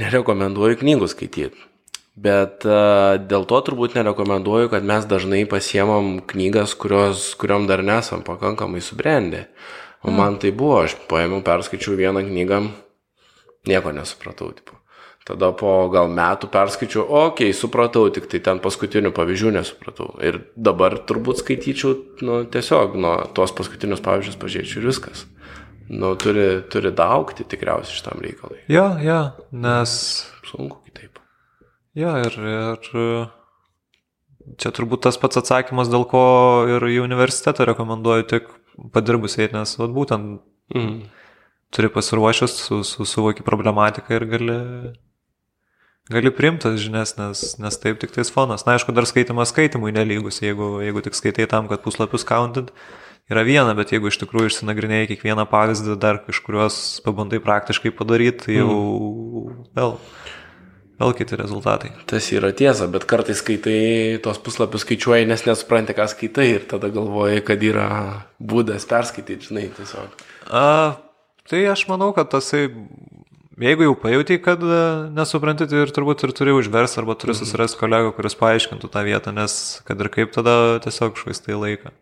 nerekomenduoju knygų skaityti. Bet uh, dėl to turbūt nerekomenduoju, kad mes dažnai pasiemam knygas, kurios, kuriuom dar nesam pakankamai subrendę. Uh, O man tai buvo, aš paėmiau, perskaičiau vieną knygą, nieko nesupratau, tipo. Tada po gal metų perskaičiau, okei, okay, supratau, tik tai ten paskutinių pavyzdžių nesupratau. Ir dabar turbūt skaityčiau, nu, tiesiog, nuo tuos paskutinius pavyzdžius pažiūrėčiau ir viskas. Nu, turi, turi daugti tikriausiai šitam reikalai. Jo, jo, nes. Sunku kitaip. Jo, ir, ir čia turbūt tas pats atsakymas, dėl ko ir į universitetą rekomenduoju tik padirbusiai, nes vat, būtent mm. turi pasiruošęs, su, su, suvoki problematiką ir gali, gali priimtas žinias, nes, nes taip tik tais fonas. Na, aišku, dar skaitimas skaitimui nelygus, jeigu, jeigu tik skaitai tam, kad puslapius counted yra viena, bet jeigu iš tikrųjų išsinagrinėjai kiekvieną pavyzdį, dar kažkuriuos pabandai praktiškai padaryti, tai jau mm. vėl. Mm vėl kiti rezultatai. Tas yra tiesa, bet kartais skaitai tos puslapius skaičiuoji, nes nesupranti, ką skaitai ir tada galvoji, kad yra būdas perskaityti, žinai, tiesiog. A, tai aš manau, kad tasai, jeigu jau pajūtai, kad e, nesupranti, tai ir turbūt ir turi užvers arba turi mhm. susirasti kolegą, kuris paaiškintų tą vietą, nes kad ir kaip tada tiesiog švaistai laiką.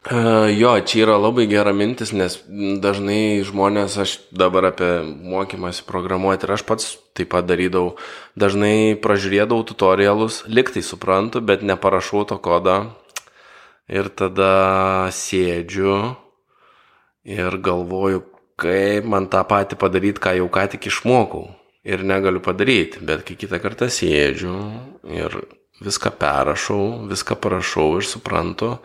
Uh, jo, čia yra labai gera mintis, nes dažnai žmonės, aš dabar apie mokymąsi programuoti ir aš pats taip pat darydavau, dažnai pražiūrėdavau tutorialus, liktai suprantu, bet neparašau to kodą ir tada sėdžiu ir galvoju, kaip man tą patį padaryti, ką jau ką tik išmokau. Ir negaliu padaryti, bet kai kitą kartą sėdžiu ir viską perrašau, viską parašau ir suprantu,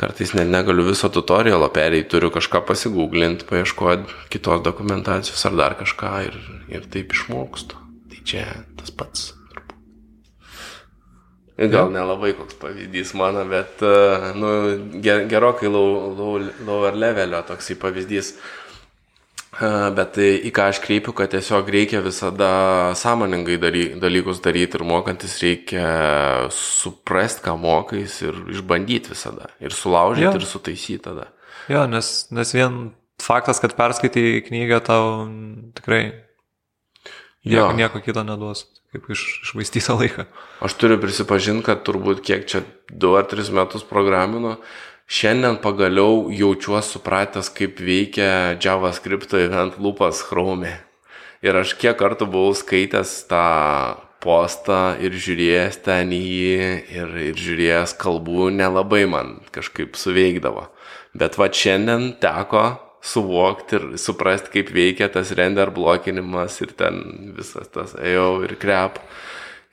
Kartais net negaliu viso tutorialo perėjti, turiu kažką pasigūglinti, paieškoti kitos dokumentacijos ar dar kažką ir, ir taip išmokstu. Tai čia tas pats. Gal nelabai koks pavyzdys mano, bet nu, gerokai low, low, lower levelio toksai pavyzdys. Bet tai į ką aš kreipiu, kad tiesiog reikia visada sąmoningai daly, dalykus daryti ir mokantis reikia suprasti, ką mokais ir išbandyti visada. Ir sulaužyti jo. ir sutaisyti tada. Jo, nes, nes vien faktas, kad perskaitai knygą tau tikrai nieko, nieko kito neduos, kaip iš, išvaistytą laiką. Aš turiu prisipažinti, kad turbūt kiek čia 2 ar 3 metus programinu, Šiandien pagaliau jaučiuosi supratęs, kaip veikia JavaScript event loopas Chrome. Ir aš kiek kartų buvau skaitęs tą postą ir žiūrėjęs ten į jį ir, ir žiūrėjęs kalbų, nelabai man kažkaip suveikdavo. Bet va šiandien teko suvokti ir suprasti, kaip veikia tas render blokinimas ir ten visas tas ėjau ir krep.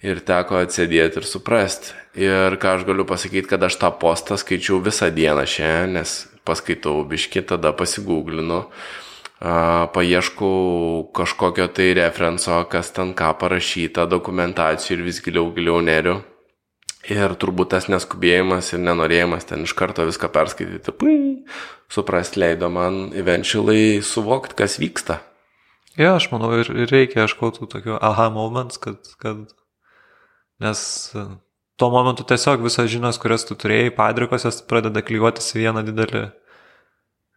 Ir teko atsėdėti ir suprasti. Ir ką aš galiu pasakyti, kad aš tą postą skaičiau visą dieną šiandien, nes paskaitau biški, tada pasigūglinu, paieškau kažkokio tai referenco, kas ten ką parašyta, dokumentacijų ir vis giliau giliau neriu. Ir turbūt tas neskubėjimas ir nenorėjimas ten iš karto viską perskaityti, pui, suprasti leido man eventually suvokti, kas vyksta. Ja, aš manau, ir reikia ieškoti tokių aha moments, kad, kad Nes e, tuo momentu tiesiog visas žinios, kurias tu turėjai, padrikos, jos pradeda klyjuotis į vieną didelį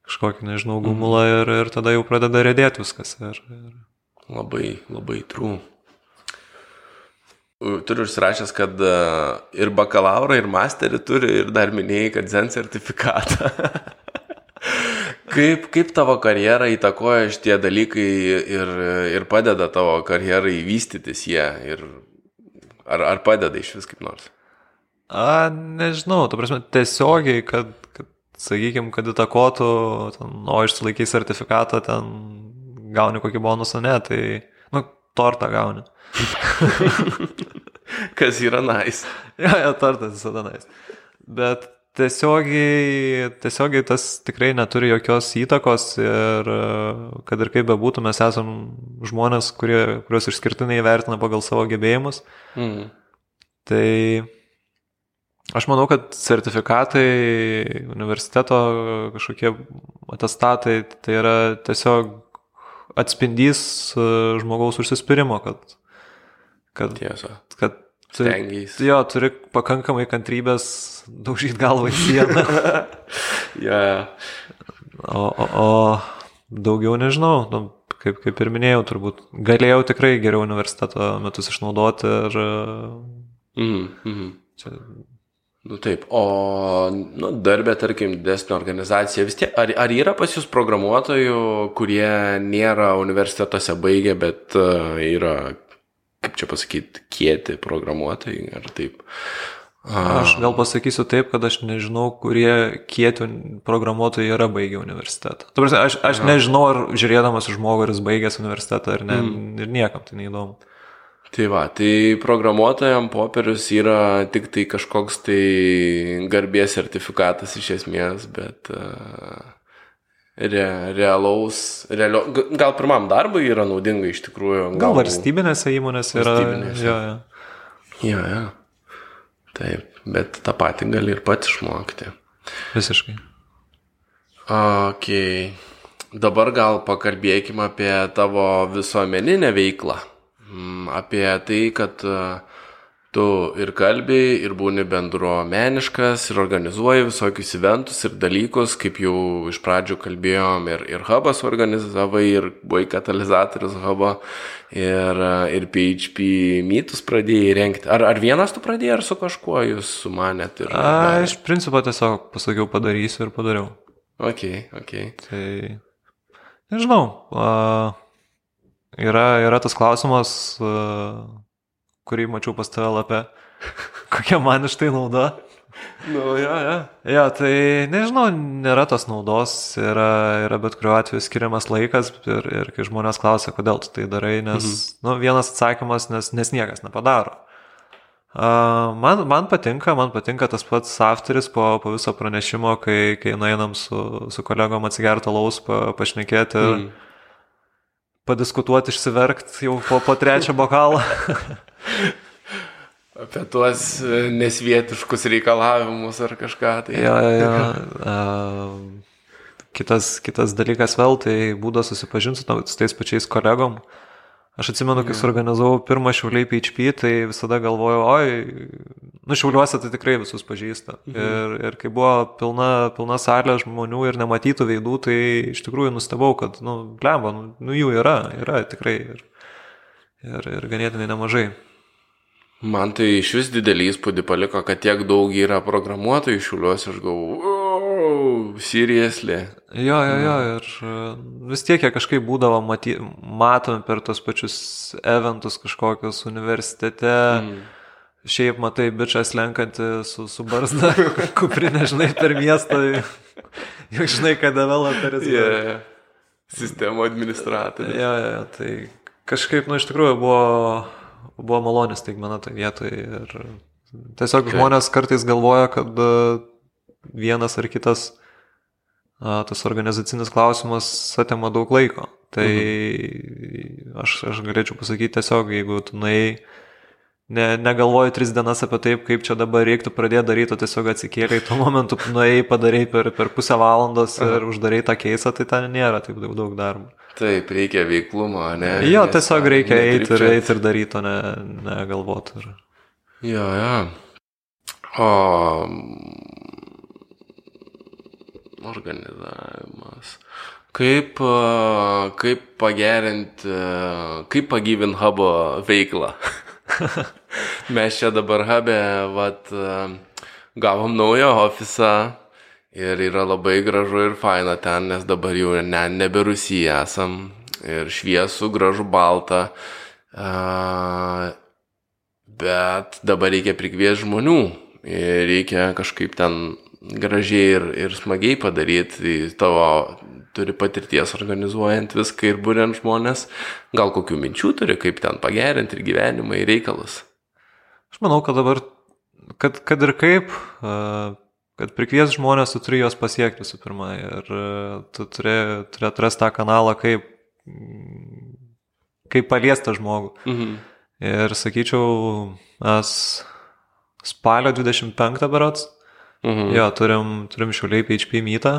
kažkokį, nežinau, mhm. gumulą mm. ir, ir tada jau pradeda redėti viskas. Ir, ir... Labai, labai trū. Turiu užsirašęs, kad e, ir bakalauro, ir masterį turi, ir dar minėjai, kad zen sertifikatą. kaip, kaip tavo karjerą įtakoja šitie dalykai ir, ir padeda tavo karjerai vystytis jie ir Ar, ar padeda iš vis kaip nors? A, nežinau, ta prasme, tiesiogiai, kad, kad sakykime, kad įtakotų, ten, o išsilaikai sertifikatą, ten gauni kokį bonusą, ne, tai, nu, tortą gauni. Kas yra nais. Nice. ja, ja, tortas visada nais. Nice. Bet tiesiogiai, tiesiogiai tas tikrai neturi jokios įtakos ir kad ir kaip bebūtų, mes esam žmonės, kurie, kuriuos išskirtinai vertina pagal savo gebėjimus. Mm. Tai aš manau, kad sertifikatai, universiteto kažkokie atestatai, tai yra tiesiog atspindys žmogaus užsispyrimo, kad, kad, Tiesa. kad Stengiais. Jo, turi pakankamai kantrybės daužyti galvą į sieną. yeah. o, o, o daugiau nežinau, nu, kaip, kaip ir minėjau, turbūt galėjau tikrai geriau universiteto metus išnaudoti ir... Mm, mm. Čia... Nu taip, o nu, darbė, tarkim, didesnė organizacija, vis tiek, ar, ar yra pas jūs programuotojų, kurie nėra universitetuose baigę, bet uh, yra kaip čia pasakyti, kieti programuotojai ar taip. Aš gal pasakysiu taip, kad aš nežinau, kurie kieti programuotojai yra baigę universitetą. Prasme, aš, aš nežinau, ar žiūrėdamas žmogų, ar jis baigęs universitetą ar ne, mm. ir niekam tai neįdomu. Tai va, tai programuotojam popierius yra tik tai kažkoks tai garbės sertifikatas iš esmės, bet uh, re, realaus, realio, gal pirmam darbui yra naudinga iš tikrųjų. Gal, gal valstybinėse įmonėse yra. Valstybinėse. Jo, jo. Jo, jo. Taip, bet tą patį gali ir pats išmokti. Visiškai. Ok. Dabar gal pakalbėkime apie tavo visuomeninę veiklą. Mm, apie tai, kad uh, tu ir kalbėjai, ir būni bendruomeniškas, ir organizuoji visokius eventus ir dalykus, kaip jau iš pradžių kalbėjom, ir, ir hubas organizavai, ir buvai katalizatorius hubo, ir, ir PHP mytus pradėjai renkti. Ar, ar vienas tu pradėjai, ar su kažkuo jūs sumanėt? Ir, A, iš principo tiesiog pasakiau padarysiu ir padariau. Ok, ok. Tai nežinau. A, yra, yra tas klausimas. A, kurį mačiau pas tave lapę. Kokia man iš tai nauda? Nu, ja, ja. Ja, tai nežinau, nėra tos naudos, yra, yra bet kuriuo atveju skiriamas laikas ir, ir kai žmonės klausia, kodėl tu tai darai, nes, mhm. nu, vienas atsakymas, nes, nes niekas nepadaro. Uh, man, man patinka, man patinka tas pats afteris po, po viso pranešimo, kai, kai nueinam su, su kolegom atsigerti laus, pa, pašnekėti, mm. padiskutuoti, išsiverkti jau po, po trečią bokalą. Apie tuos e, nesvietiškus reikalavimus ar kažką. Tai. Ja, ja. Uh, kitas, kitas dalykas vėl, tai būdas susipažinti su, su tais pačiais kolegom. Aš atsimenu, kai suorganizavau pirmą šiauliai PHP, tai visada galvojau, oi, nu šiauliuose tai tikrai visus pažįsta. Mhm. Ir, ir kai buvo pilna, pilna salė žmonių ir nematytų veidų, tai iš tikrųjų nustebau, kad, nu, lemba, nu, nu jų yra, yra tikrai. Ir, ir, ir ganėtinai nemažai. Man tai iš vis didelį įspūdį paliko, kad tiek daug yra programuotojų šiuliuos, aš galvoju, oh, seriously. Jo, jo, jo, ir e, vis tiek jie kažkaip būdavo maty, matomi per tos pačius eventus kažkokius universitete. Mm. Šiaip matai, bičias lenkantį su, su barzda, kuprinė, žinai, per miestą. Jau žinai, kad developeris. Yeah, yeah. Sistemo administratorius. Ja, ja, tai kažkaip, nu, iš tikrųjų buvo, buvo malonės taigmena toje vietoje. Ir tiesiog okay. žmonės kartais galvoja, kad e, vienas ar kitas a, tas organizacinis klausimas atima daug laiko. Tai mhm. aš, aš galėčiau pasakyti tiesiog, jeigu tu nuėjai ne, negalvoju tris dienas apie taip, kaip čia dabar reiktų pradėti daryti, o tiesiog atsikėlė į tuo momentu, nuėjai, padarai per, per pusę valandos ir Aha. uždarai tą keisą, tai ten nėra taip daug, daug darbo. Taip, reikia veiklumo, ne? Jo, tiesiog reikia eiti ir, eiti ir daryti, o ne, ne galvoti. Ir... Jo, jo. O organizavimas. Kaip, kaip pagerinti, kaip pagyvin hubo veiklą? Mes čia dabar habe, vat, gavom naują ofisą ir yra labai gražu ir faina ten, nes dabar jau ne, nebe Rusija esam ir šviesų, gražu, balta. Uh, bet dabar reikia prikviesti žmonių ir reikia kažkaip ten gražiai ir, ir smagiai padaryti tavo turi patirties organizuojant viską ir būrent žmonės, gal kokių minčių turi, kaip ten pagerinti ir gyvenimą ir reikalus. Aš manau, kad dabar, kad, kad ir kaip, kad prikvies žmonės, tu turi juos pasiekti visų pirma ir tu turi, turi atrasti tą kanalą, kaip, kaip paliesti žmogų. Mhm. Ir sakyčiau, mes spalio 25 berots, mhm. jo, turim, turim šiuliai PHP mytą,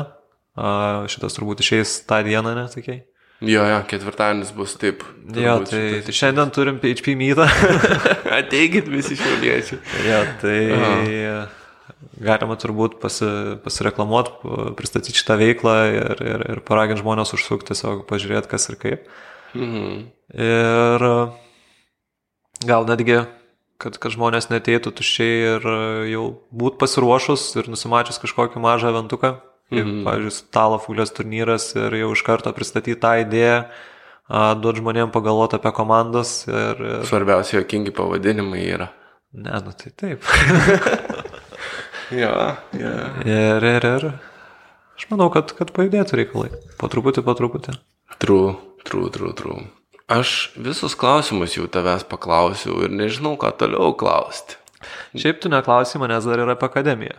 šitas turbūt išeis tą dieną, nesakėjai? Jo, jo, ketvirtadienis bus taip. Jo, tai, tai šiandien turim PHP mytą. Ateikit visi šiauliečiai. jo, tai Aha. Galima turbūt pasi, pasireklamuoti, pristatyti šitą veiklą ir, ir, ir paraginti žmonės užsukti, tiesiog pažiūrėti, kas ir kaip. Mhm. Ir gal netgi kad, kad žmonės neteitų tuščiai ir jau būt pasiruošus ir nusimačius kažkokį mažą eventuką, kaip, -hmm. pavyzdžiui, stalo fulės turnyras ir jau iš karto pristatyti tą idėją, duoti žmonėm pagalvoti apie komandas. Ir, ir... Svarbiausia, jokingi pavadinimai yra. Ne, nu tai taip. ja, ja. Ir, ir, ir. Aš manau, kad, kad pajudėtų reikalai. Po truputį, po truputį. True, true, true, true. Aš visus klausimus jau tavęs paklausiau ir nežinau, ką toliau klausti. Šiaip tu neklausai manęs dar yra apie akademiją.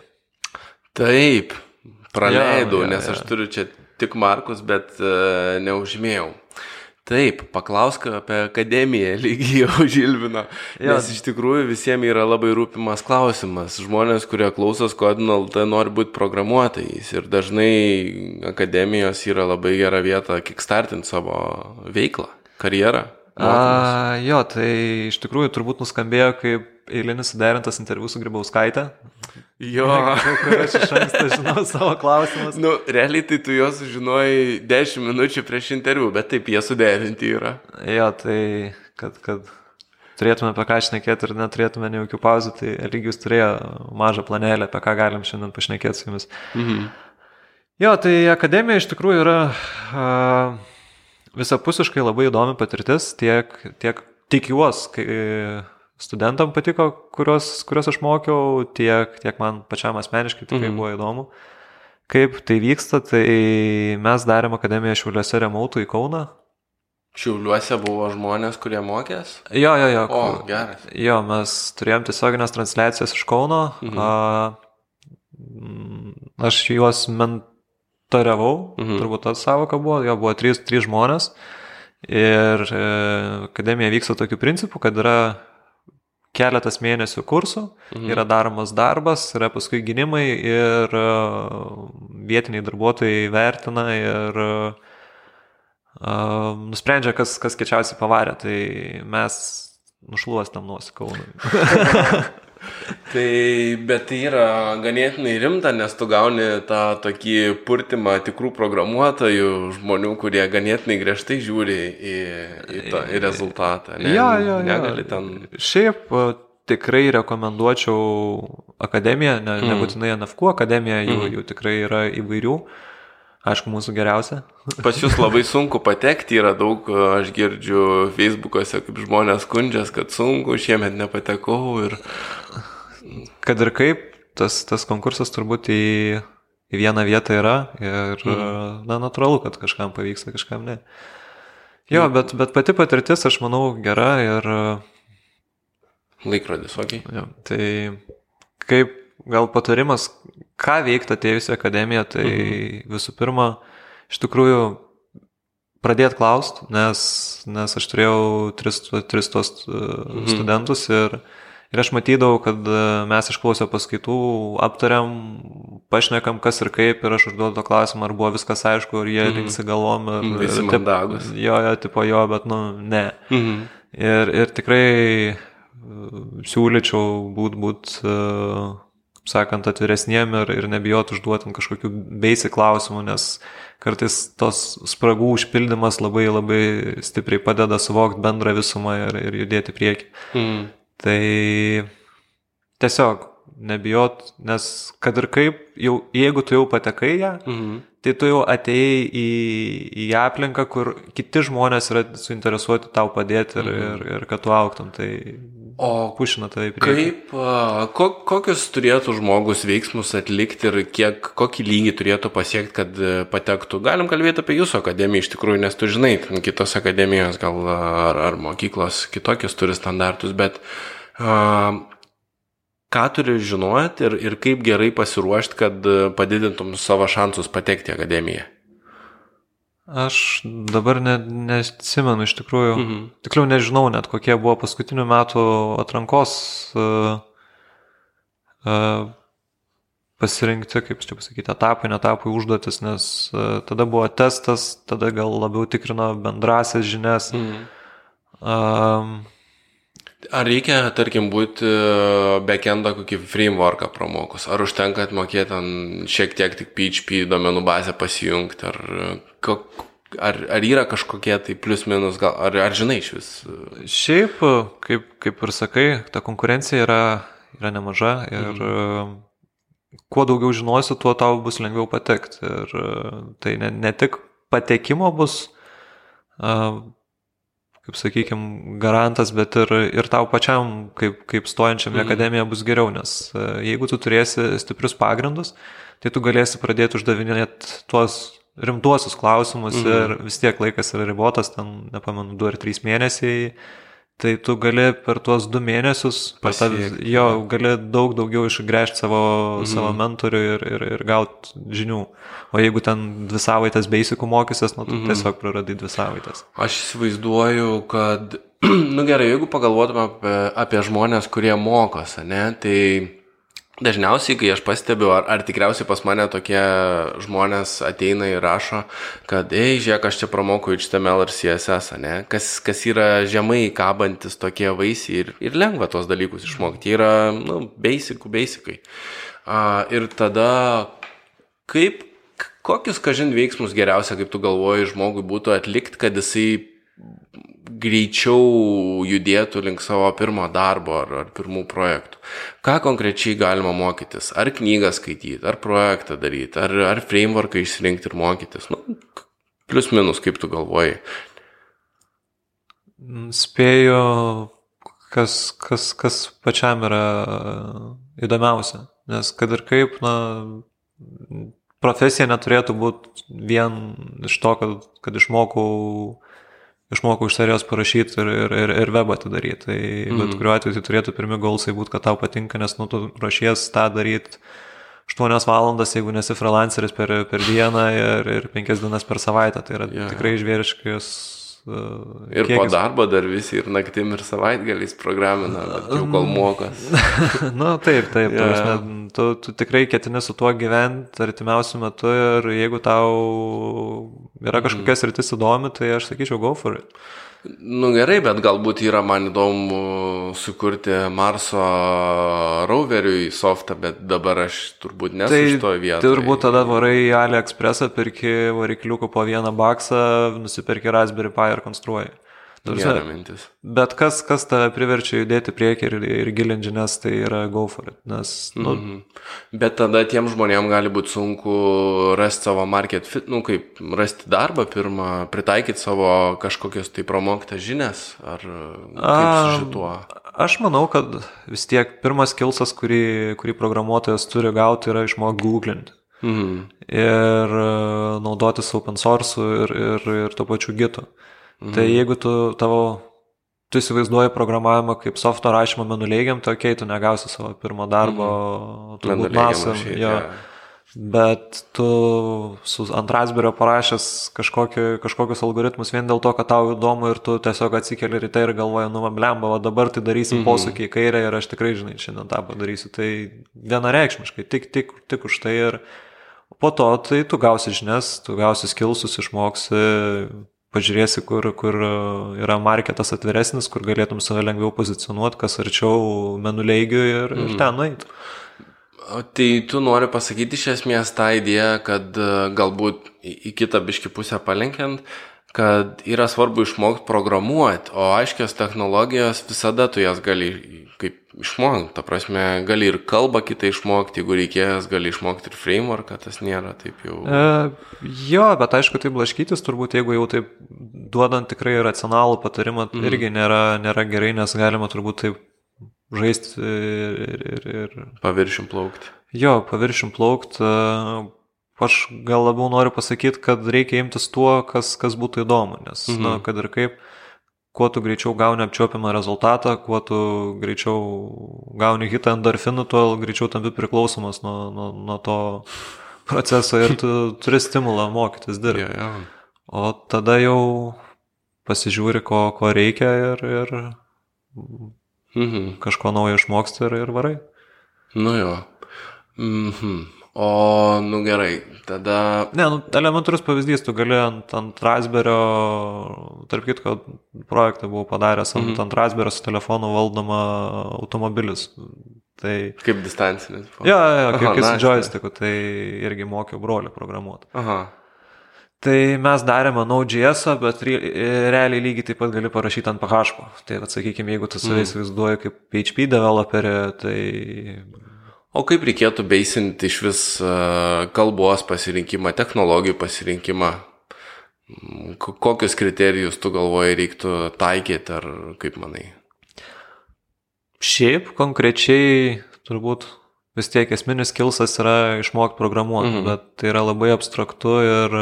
Taip, Praleidau, ja, ja, nes aš turiu čia tik Markus, bet uh, neužmėjau. Taip, paklausk apie akademiją lygiai jau Žilvino. Nes iš tikrųjų visiems yra labai rūpimas klausimas. Žmonės, kurie klausos Codinal, tai nori būti programuotojais. Ir dažnai akademijos yra labai gera vieta kickstartinti savo veiklą, karjerą. A, jo, tai iš tikrųjų turbūt nuskambėjo kaip eilinis suderintas interviu su Grybauskaitė. Jo. Kur aš iš anksto žinau savo klausimus. Nu, realiai tai tu juos žinojai 10 minučių prieš interviu, bet taip jie suderinti yra. Jo, tai kad, kad turėtume apie ką šnekėti ir neturėtume ne jokių pauzų, tai lygius turėjo mažą planelę, apie ką galim šiandien pašnekėti su jumis. Mhm. Jo, tai akademija iš tikrųjų yra uh, visapusiškai labai įdomi patirtis, tiek, tiek tikiuos, kai studentam patiko, kuriuos, kuriuos aš mokiau, tiek, tiek man pačiam asmeniškai tikrai mhm. buvo įdomu. Kaip tai vyksta, tai mes darėm akademiją Šiauliuose remautų į Kauną. Šiauliuose buvo žmonės, kurie mokės? Jo, jo, jo. O, geras. Jo, mes turėjom tiesioginės transliacijas iš Kauno. Mhm. A, aš juos mentoriavau, mhm. turbūt tas savoka buvo, jo buvo trys, trys žmonės. Ir e, akademija vyksta tokiu principu, kad yra keletas mėnesių kursų, mhm. yra daromas darbas, yra paskui gynimai ir e, vietiniai darbuotojai vertina ir uh, nusprendžia, kas, kas kečiausiai pavarė, tai mes nušluostam nuosikaunai. tai, bet tai yra ganėtinai rimta, nes tu gauni tą tokį purtimą tikrų programuotojų, žmonių, kurie ganėtinai griežtai žiūri į, į, tą, į rezultatą. Ne, ja, ja, negali ten. Šiaip tikrai rekomenduočiau akademiją, ne, mm. nebūtinai NFQ akademiją, jų, mm. jų tikrai yra įvairių. Aišku, mūsų geriausia. Pas jūs labai sunku patekti, yra daug, aš girdžiu Facebook'ose, kaip žmonės skundžias, kad sunku, šiemet nepatekau ir kad ir kaip, tas, tas konkursas turbūt į, į vieną vietą yra ir, mm. na, natūralu, kad kažkam pavyksta, kažkam ne. Jo, mm. bet, bet pati patirtis, aš manau, gera ir... Laikrodis, okei. Okay. Jo, tai kaip gal patarimas, ką veikti atėjus į akademiją, tai mhm. visų pirma, iš tikrųjų pradėti klausti, nes, nes aš turėjau tris, tris tos e, mhm. studentus ir, ir aš matydavau, kad e, mes išklausę paskaitų, aptariam, pašnekam kas ir kaip ir aš užduodu to klausimą, ar buvo viskas aišku, ar jie mhm. linksi galvom. Ir, mhm, Visi mandagus. Jo, jo, tipo jo, bet nu, ne. Mhm. Ir, ir tikrai e, siūlyčiau būt, būt sakant, atviresniem ir, ir nebijot užduotim kažkokių basic klausimų, nes kartais tos spragų užpildymas labai labai stipriai padeda suvokti bendrą visumą ir, ir judėti prieki. Mm. Tai tiesiog nebijot, nes kad ir kaip, jau, jeigu tu jau patekai ją, -hmm. tai tu jau atėjai į, į aplinką, kur kiti žmonės yra suinteresuoti tau padėti ir, -hmm. ir, ir kad tu auktum. Tai O pušina tai prieki. Kaip, ko, kokius turėtų žmogus veiksmus atlikti ir kiek, kokį lygį turėtų pasiekti, kad e, patektų? Galim kalbėti apie jūsų akademiją iš tikrųjų, nes tu žinai, kitos akademijos gal ar, ar mokyklos kitokius turi standartus, bet uh, ką turi žinoti ir, ir kaip gerai pasiruošti, kad e, padidintum savo šansus patekti į akademiją? Aš dabar ne, nesimenu iš tikrųjų, mhm. tikliau nežinau net kokie buvo paskutinių metų atrankos uh, uh, pasirinkti, kaip čia pasakyti, etapai, netapai užduotis, nes uh, tada buvo testas, tada gal labiau tikrino bendrasias žinias. Mhm. Um, Ar reikia, tarkim, būti backendą kokį frameworką pramokus? Ar užtenka atmokėti šiek tiek tik PHP domenų bazę pasijungti? Ar Ar, ar yra kažkokie tai plius minus, gal, ar, ar žinai iš vis? Šiaip, kaip, kaip ir sakai, ta konkurencija yra, yra nemaža ir mhm. kuo daugiau žinosi, tuo tau bus lengviau patekti. Ir tai ne, ne tik patekimo bus, kaip sakykime, garantas, bet ir, ir tau pačiam, kaip, kaip stojančiam į mhm. akademiją, bus geriau, nes jeigu tu turėsi stiprius pagrindus, tai tu galėsi pradėti uždavinėti tuos rimtuosius klausimus mhm. ir vis tiek laikas yra ribotas, ten, nepamenu, 2 ar 3 mėnesiai, tai tu gali per tuos 2 mėnesius, Pasiekti, ta, jo, gali daug daugiau išgręžti savo, mhm. savo mentorių ir, ir, ir gauti žinių. O jeigu ten dvi savaitės beisikų mokysies, nu, tu mhm. tiesiog praradai dvi savaitės. Aš įsivaizduoju, kad, nu gerai, jeigu pagalvotume apie, apie žmonės, kurie mokosi, ne, tai Dažniausiai, kai aš pastebiu, ar, ar tikriausiai pas mane tokie žmonės ateina ir rašo, kad, ei, žiūrėk, aš čia pramokau HTML ir CSS, ne? Kas, kas yra žemai kabantis tokie vaisiai ir, ir lengva tos dalykus išmokti. Jie yra, nu, basicų, basikai. A, ir tada, kaip, kokius, kažin, veiksmus geriausia, kaip tu galvoji, žmogui būtų atlikti, kad jisai greičiau judėtų link savo pirmo darbo ar, ar pirmų projektų. Ką konkrečiai galima mokytis? Ar knygą skaityti, ar projektą daryti, ar, ar frameworką išsirinkti ir mokytis? Nu, plius minus, kaip tu galvoji. Spėju, kas, kas, kas pačiam yra įdomiausia. Nes kad ir kaip, na, profesija neturėtų būti vien iš to, kad, kad išmokau išmokau iš serijos parašyti ir, ir, ir, ir webą atidaryti. Tai mm. bet kuriuo atveju tai turėtų pirmi golsai būti, kad tau patinka, nes nu, tu ruošies tą daryti 8 valandas, jeigu nesi freelanceris per, per dieną ir, ir 5 dienas per savaitę. Tai yra yeah. tikrai žvėriškas. Uh, ir kiekis. po darbo dar visi ir naktim ir savaitgaliais programina, jau kol mokas. Na nu, taip, taip. Yeah. Prasme, tu, tu tikrai ketini su tuo gyventi artimiausiu metu ir jeigu tau yra mhm. kažkokias rytis įdomi, tai aš sakyčiau, go for it. Nu gerai, bet galbūt yra man įdomu sukurti Marso roveriui softą, bet dabar aš turbūt nesu tai, iš to vietos. Tai turbūt tada varai į AliExpressą, perki varikliukų po vieną baksą, nusipirki Raspberry Pi ir konstruoji. Gera mintis. Bet kas, kas tave priverčia judėti priekį ir, ir gilinti žinias, tai yra go for it. Nes, nu... mm -hmm. Bet tada tiem žmonėm gali būti sunku rasti savo market fit, nu kaip rasti darbą pirmą, pritaikyti savo kažkokias tai promoktą žinias, ar kaip su šituo. Aš manau, kad vis tiek pirmas kilsas, kurį, kurį programuotojas turi gauti, yra išmokti googlinti. Mhm. ir e, naudotis open source ir, ir, ir to pačiu gitu. Mhm. Tai jeigu tu tavo, tu įsivaizduoji programavimą kaip softo rašymą menuleigiam, tai okei, okay, tu negausi savo pirmo darbo, mhm. turbūt nasam. Jo. Yeah. Bet tu su ant Raspberry parašęs kažkokį, kažkokius algoritmus vien dėl to, kad tau įdomu ir tu tiesiog atsikeli ryte ir galvoji, nu, blemba, o dabar tai darysim mm -hmm. posūkį į kairę ir aš tikrai, žinai, šiandien tą padarysiu. Tai vienareikšmiškai, tik, tik, tik už tai ir po to tai tu gausi žinias, tu gausi skilsus, išmoksi, pažiūrėsi, kur, kur yra marketas atviresnis, kur galėtum save lengviau pozicionuoti, kas arčiau menuleigių ir, mm ir mhm. ten nueiti. Tai tu nori pasakyti iš esmės tą idėją, kad e, galbūt į kitą biški pusę palenkiant, kad yra svarbu išmokti programuoti, o aiškios technologijos visada tu jas gali kaip išmokti. Ta prasme, gali ir kalbą kitą išmokti, jeigu reikės, gali išmokti ir frameworką, tas nėra taip jau. E, jo, bet aišku, tai blaškytis turbūt, jeigu jau taip duodant tikrai racionalų patarimą, mm. irgi nėra, nėra gerai, nes galima turbūt taip žaisti ir, ir, ir... Paviršim plaukti. Jo, paviršim plaukti. Aš gal labiau noriu pasakyti, kad reikia imtis tuo, kas, kas būtų įdomu, nes, mhm. na, kad ir kaip, kuo tu greičiau gauni apčiopiamą rezultatą, kuo tu greičiau gauni hitą endorfinų, tuo greičiau tampi priklausomas nuo, nuo, nuo to proceso ir tu turi stimulą mokytis dirbti. Ja, ja. O tada jau pasižiūri, ko, ko reikia ir, ir Mhm. Kažko naujo išmoksti ir, ir varai. Nu jo. Mhm. O, nu gerai, tada. Ne, nu, elementarus pavyzdys, tu gali ant, ant Raspberry, tarp kitko, projektą buvau padaręs ant, mhm. ant Raspberry su telefonu valdoma automobilis. Tai... Kaip distancinis. Jo, jo, kaip, kaip su joysticku, tai irgi mokiau brolį programuoti. Aha. Tai mes darėme Node.js, bet realiai lygiai taip pat gali parašyti ant PHP. Tai atsakykime, jeigu tu save mm. įsivaizduoji kaip PHP developerį, tai... O kaip reikėtų beisinti iš vis kalbos pasirinkimą, technologijų pasirinkimą? Kokius kriterijus tu galvoji reiktų taikyti ar kaip manai? Šiaip konkrečiai turbūt vis tiek esminis kilsas yra išmokti programuoti, mm -hmm. bet tai yra labai abstraktu ir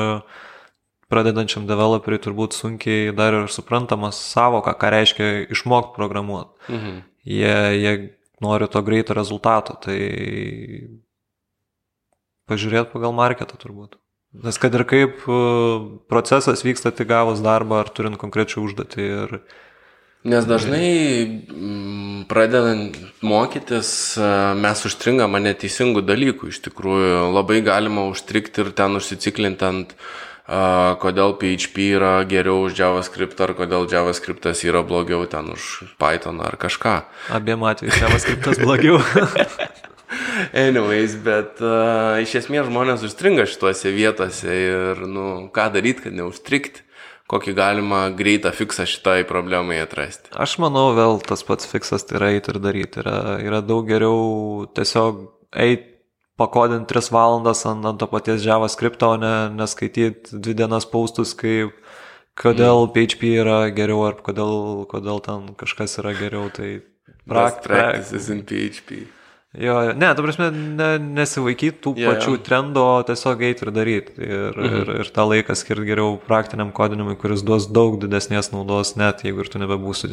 pradedančiam developeriui turbūt sunkiai dar ir suprantamas savoka, ką reiškia išmokti programuoti. Mhm. Jie, jie nori to greito rezultato, tai pažiūrėti pagal marketą turbūt. Nes kad ir kaip e, procesas vyksta tik gavus darbą ar turint konkrečią užduotį. Ir... Nes dažnai mm, pradedant mokytis e, mes užstringame neteisingų dalykų. Iš tikrųjų labai galima užstrikti ir ten užsiciklinti ant uh, kodėl PHP yra geriau už JavaScript, ar kodėl JavaScriptas yra blogiau ten už Python ar kažką. Abiem atvejais JavaScriptas blogiau. Anyways, bet uh, iš esmės žmonės užstringa šituose vietose ir, nu, ką daryti, kad neužstrikti, kokį galima greitą fiksą šitai problemai atrasti. Aš manau, vėl tas pats fiksas tai yra eiti ir daryti. Yra, yra daug geriau tiesiog eiti pakodinti 3 valandas ant, ant to paties JavaScript, o ne neskaityti dvi dienas paustus, kaip kodėl mm. PHP yra geriau ar kodėl, kodėl ten kažkas yra geriau. Tai prak, practices in PHP. Jo, ne, tu prasme, ne, nesivaikyti tų yeah. pačių trendų, o tiesiog eiti ir daryti. Ir, mm -hmm. ir, ir tą laiką skirti geriau praktiniam kodinimui, kuris duos daug didesnės naudos, net jeigu ir tu nebebūsi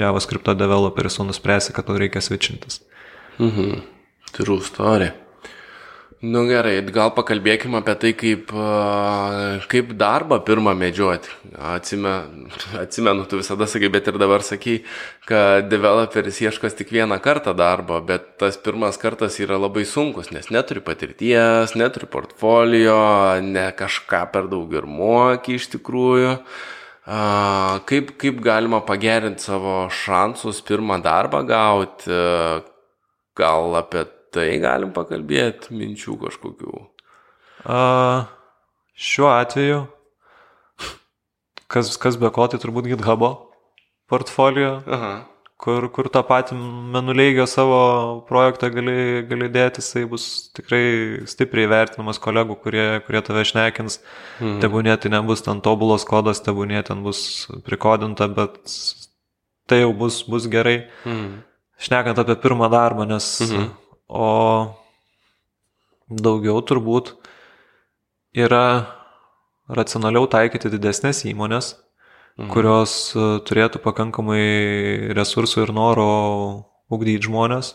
JavaScript developeris, o nuspręsi, kad tau reikia switchintis. Mhm. True story. Nu gerai, gal pakalbėkime apie tai, kaip, kaip darbą pirmą medžioti. Atsimenu, atsimenu, tu visada sakai, bet ir dabar sakai, kad developeris ieškos tik vieną kartą darbo, bet tas pirmas kartas yra labai sunkus, nes neturi patirties, neturi portfolio, ne kažką per daug ir moki iš tikrųjų. Kaip, kaip galima pagerinti savo šansus pirmą darbą gauti, gal apie tai galim pakalbėti, minčių kažkokių. A, šiuo atveju, kas, kas be ko, tai turbūt GitHub portfolio, Aha. kur, kur tą patį menuleigio savo projektą gali, gali dėti, jisai bus tikrai stipriai vertinamas kolegų, kurie, kurie tave šnekins. Mhm. Tebūnė tai nebus ten tobulos kodas, tebūnė ten bus prikodinta, bet tai jau bus, bus gerai. Mhm. Šnekant apie pirmą darbą, nes mhm. O daugiau turbūt yra racionaliau taikyti didesnės įmonės, mhm. kurios e, turėtų pakankamai resursų ir noro ugdyti žmonės,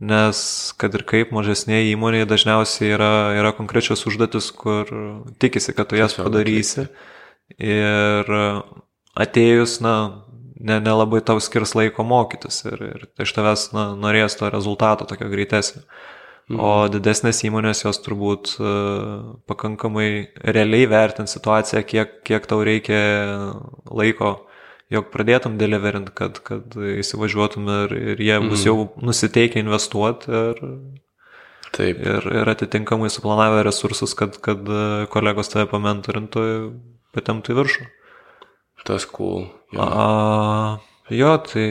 nes kad ir kaip mažesnėje įmonėje dažniausiai yra, yra konkrečios užduotis, kur tikisi, kad tu jas padarysi. Ir atėjus, na, nelabai ne tau skirs laiko mokytis ir, ir iš tavęs na, norės to rezultato tokio greitesnio. Mhm. O didesnės įmonės jos turbūt uh, pakankamai realiai vertint situaciją, kiek, kiek tau reikia laiko, jog pradėtum deliverint, kad, kad įsivažiuotum ir, ir jie bus mhm. jau nusiteikę investuoti ir, Taip. ir, ir atitinkamai suplanavę resursus, kad, kad kolegos tave pamentorintų, patemtų į viršų. Tas cool. Jo. A, jo, tai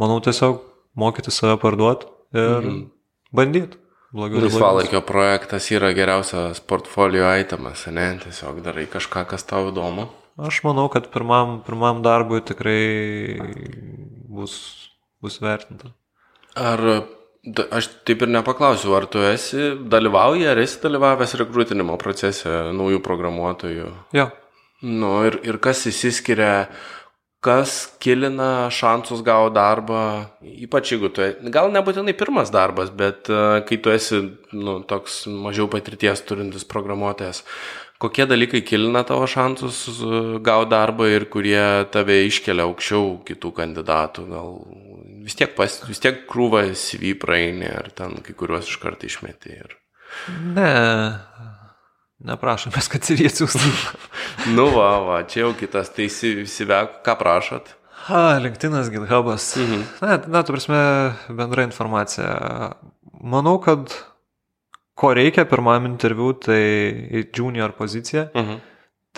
manau tiesiog mokyti save parduoti ir mhm bandyti. Laisvalaikio projektas yra geriausias portfolio itemas, ne? Tiesiog darai kažką, kas tau įdomu. Aš manau, kad pirmam, pirmam darbui tikrai bus, bus vertinta. Ar aš taip ir nepaklausiu, ar tu esi dalyvauji, ar esi dalyvavęs rekrūtinimo procese naujų programuotojų? Jo. Nu, ir, ir kas įsiskiria kas kilina šansus gauti darbą, ypač jeigu tu, gal nebūtinai pirmas darbas, bet uh, kai tu esi nu, toks mažiau patirties turintis programuotojas, kokie dalykai kilina tavo šansus gauti darbą ir kurie tave iškelia aukščiau kitų kandidatų, gal vis tiek, pas, vis tiek krūva CV praeini ar ten kai kuriuos iš karto išmeti. Ir... Ne, Neprašomės, kad CV atsiųstum. nu, va, va, čia jau kitas, tai įsivek, ką prašot. Ha, LinkedInas, GitHubas. Mhm. Na, na, tu prasme, bendra informacija. Manau, kad ko reikia pirmam interviu, tai junior pozicija. Mhm.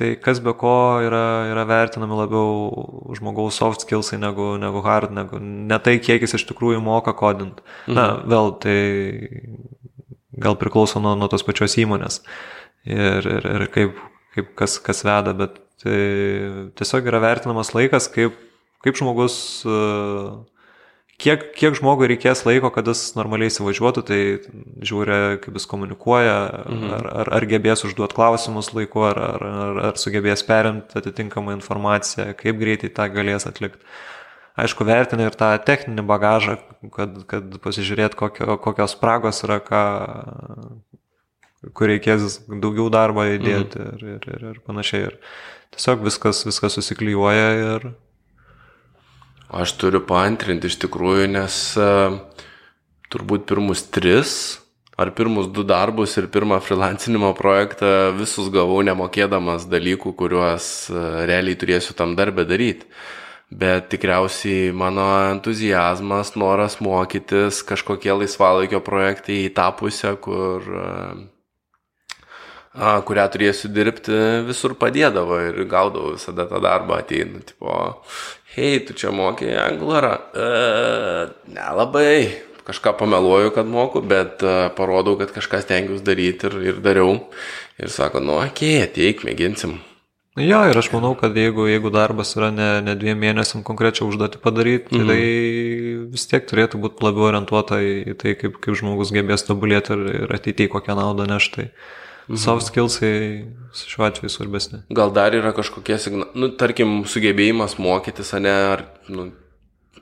Tai kas be ko yra, yra vertinami labiau žmogaus soft skillsai negu, negu hard, negu ne tai, kiek jis iš tikrųjų moka kodint. Mhm. Na, vėl tai gal priklauso nuo, nuo tos pačios įmonės. Uh, ir, ir, ir kaip, kaip kas, kas veda, bet tai tiesiog yra vertinamas laikas, kaip, kaip žmogus, kiek, kiek žmogui reikės laiko, kad jis normaliai įsivažiuotų, tai žiūri, kaip jis komunikuoja, mhm. ar, ar, ar gebės užduoti klausimus laiku, ar, ar, ar, ar sugebės perimti atitinkamą informaciją, kaip greitai tą galės atlikti. Aišku, vertina ir tą techninį bagažą, kad, kad pasižiūrėt, kokio, kokios spragos yra, ką, kur reikės daugiau darbo įdėti mm. ir, ir, ir, ir panašiai. Ir tiesiog viskas, viskas susiklyjuoja ir... Aš turiu paantrinti iš tikrųjų, nes uh, turbūt pirmus tris ar pirmus du darbus ir pirmą freelancinimo projektą visus gavau nemokėdamas dalykų, kuriuos uh, realiai turėsiu tam darbę daryti. Bet tikriausiai mano entuzijazmas, noras mokytis, kažkokie laisvalaikio projektai į tą pusę, kur a, kurią turėsiu dirbti, visur padėdavo ir gaudavau visada tą darbą ateinu, tipo, hei, tu čia mokė anglarą, e, nelabai, kažką pameluoju, kad moku, bet e, parodau, kad kažkas tengiuosi daryti ir, ir dariau. Ir sako, nu, okei, okay, ateik, mėginsim. Jo, ir aš manau, kad jeigu, jeigu darbas yra ne, ne dviem mėnesiam konkrečią užduotį padaryti, -hmm. tai vis tiek turėtų būti labiau orientuota į tai, kaip, kaip žmogus gebės tobulėti ir, ir ateityje kokią naudą neštai. Tai Mhm. Soft skillsai šiuo atveju svarbesni. Gal dar yra kažkokie signalai, nu, tarkim, sugebėjimas mokytis, ne, ar, nu,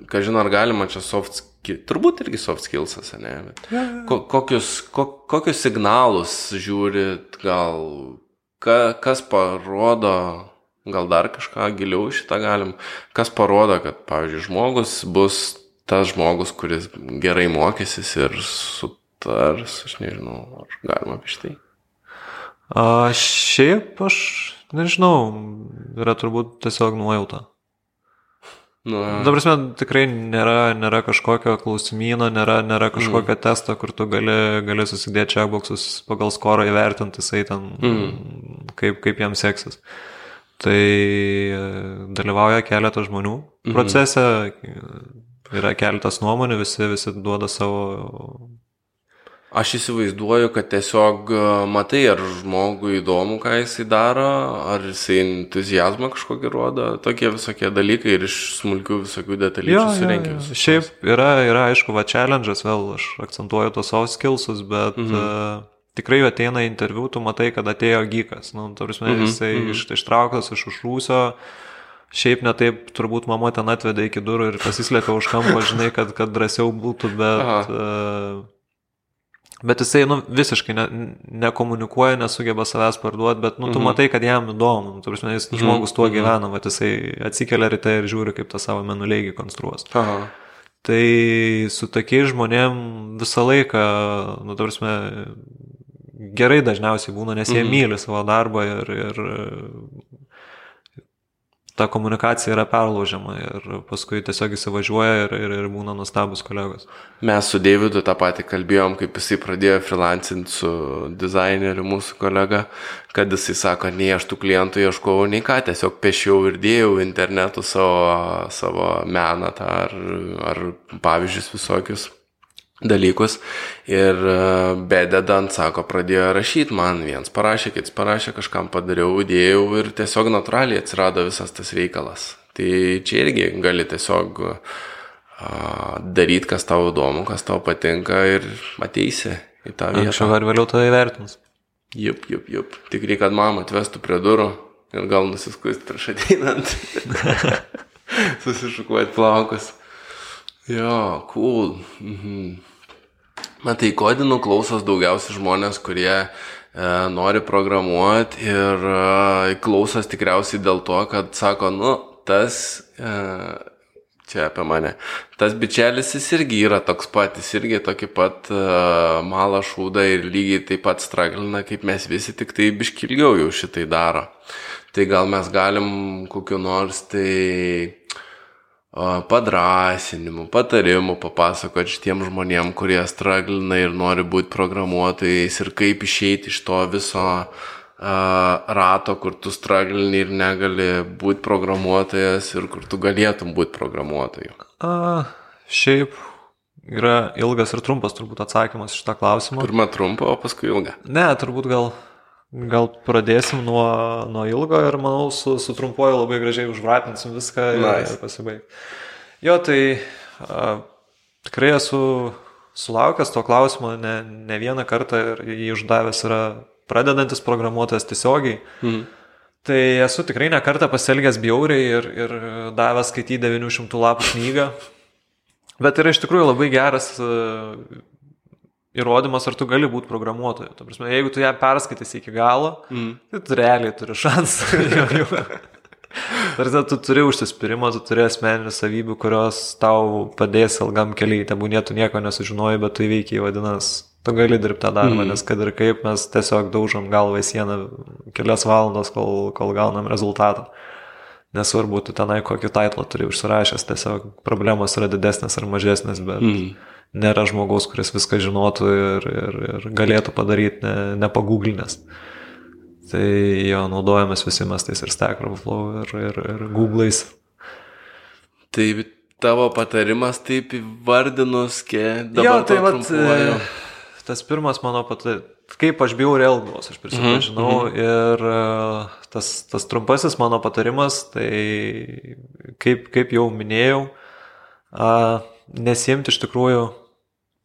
ką žinai, ar galima čia soft skills, turbūt irgi soft skillsas, ne, bet ja, ja. Ko, kokius, ko, kokius signalus žiūrit, gal, ka, kas parodo, gal dar kažką giliau šitą galim, kas parodo, kad, pavyzdžiui, žmogus bus tas žmogus, kuris gerai mokysis ir sutars, aš nežinau, ar galima apie šitai. A, šiaip aš nežinau, yra turbūt tiesiog nuojauta. Nu, Dabar prasme, tikrai nėra, nėra kažkokio klausimyno, nėra, nėra kažkokio mm. testo, kur tu gali, gali susidėti checkboxus pagal skorą įvertinti, jisai ten, mm. kaip, kaip jam seksis. Tai e, dalyvauja keletas žmonių mm. procese, yra keletas nuomonių, visi, visi duoda savo Aš įsivaizduoju, kad tiesiog e, matai, ar žmogui įdomu, ką jisai daro, ar jisai entuzijazmą kažkokį rodo, tokie visokie dalykai ir iš smulkių visokių detalyčių surenkia. Šiaip yra, yra, aišku, va, challenge'as, vėl aš akcentuoju tos savo skillsus, bet mhm. uh, tikrai ateina interviu, tu matai, kad atėjo gykas, nu, tarsi mhm. jisai mhm. iš, ištrauktas iš užrūsio. Šiaip netaip turbūt mama ten atvedė iki durų ir pasislėpė už kampo, žinai, kad, kad drąsiau būtų, bet... Uh, Bet jisai nu, visiškai ne, nekomunikuoja, nesugeba savęs parduoti, bet nu, tu mhm. matai, kad jam įdomu. Nu, prasme, jis, mhm. žmogus tuo mhm. gyvena, bet jisai atsikelia ryte ir žiūri, kaip tą savo menuleigį konstruos. Aha. Tai su tokiais žmonėm visą laiką, nu, tarsi, gerai dažniausiai būna, nes jie mhm. myli savo darbą ir, ir ta komunikacija yra perlaužiama ir paskui tiesiog įsivažiuoja ir, ir, ir būna nustabus kolegos. Mes su Davidu tą patį kalbėjom, kaip jisai pradėjo freelancinti su dizaineriu mūsų kolega, kad jisai sako, nei aš tų klientų ieškojau, nei ką, tiesiog pešiau ir dėjau internetu savo, savo meną tą ar, ar pavyzdžius visokius dalykus ir e, bededant, sako, pradėjo rašyti man, viens parašė, kitas parašė, kažkam padariau, įdėjau ir tiesiog natūraliai atsirado visas tas veikalas. Tai čia irgi gali tiesiog daryti, kas tau įdomu, kas tau patinka ir ateisi į tą vietą. Anksčiau ar vėliau tai įvertins. Jup, jup, jup. Tik reikia, kad mama atvestų prie durų ir gal nusiskust prieš ateinant. Susišukuoti plaukus. Jo, cool. Mhm. Matai, kodinų klausos daugiausiai žmonės, kurie e, nori programuoti ir e, klausos tikriausiai dėl to, kad sako, nu, tas, e, čia apie mane, tas bičelis jis irgi yra toks pat, jis irgi tokį pat e, malą šūdą ir lygiai taip pat straglina, kaip mes visi, tik tai biškilgiau jau šitai daro. Tai gal mes galim kokiu nors tai padrasinimų, patarimų papasakoti šitiem žmonėm, kurie straglina ir nori būti programuotojais ir kaip išeiti iš to viso rato, kur tu straglini ir negali būti programuotojas ir kur tu galėtum būti programuotoju. A, šiaip yra ilgas ir trumpas turbūt atsakymas iš tą klausimą. Pirma trumpa, o paskui ilga. Ne, turbūt gal Gal pradėsim nuo, nuo ilgo ir manau su, su trumpuoju labai gražiai užvratinsim viską ir, nice. ir pasibaig. Jo, tai a, tikrai esu sulaukęs to klausimo ne, ne vieną kartą ir jį uždavęs yra pradedantis programuotojas tiesiogiai. Mhm. Tai esu tikrai ne kartą pasielgęs bjauriai ir, ir davęs skaityti 900 lapų knygą. Bet yra iš tikrųjų labai geras įrodymas, ar tu gali būti programuotoju. Ta prasme, jeigu tu ją perskaitysi iki galo, mm. tai tu realiai turi šansą. Tarsi tu turi užsispyrimą, tu turi asmeninių savybių, kurios tau padės ilgam keliai. Tebūnė tu nieko nesužinoji, bet tu įveikiai vadinasi. Tu gali dirbti tą darbą, mm. nes kad ir kaip mes tiesiog daužom galvą į sieną kelias valandas, kol, kol gaunam rezultatą. Nesvarbu, tu tenai kokį titlą turi užsirašęs, tiesiog problemos yra didesnės ar mažesnės, bet... Mm nėra žmogaus, kuris viską žinotų ir, ir, ir galėtų padaryti ne, nepagūglinės. Tai jo, naudojamės visi mes tais ir Stack Overflow ir, ir, ir Google'ais. Tai tavo patarimas taip įvardinus, kiek dabar jo, tai vat. E, tas pirmas mano patarimas, kaip aš bijau elgos, aš prisipažinau. Mm -hmm. Ir e, tas, tas trumpasis mano patarimas, tai kaip, kaip jau minėjau, a, nesimti iš tikrųjų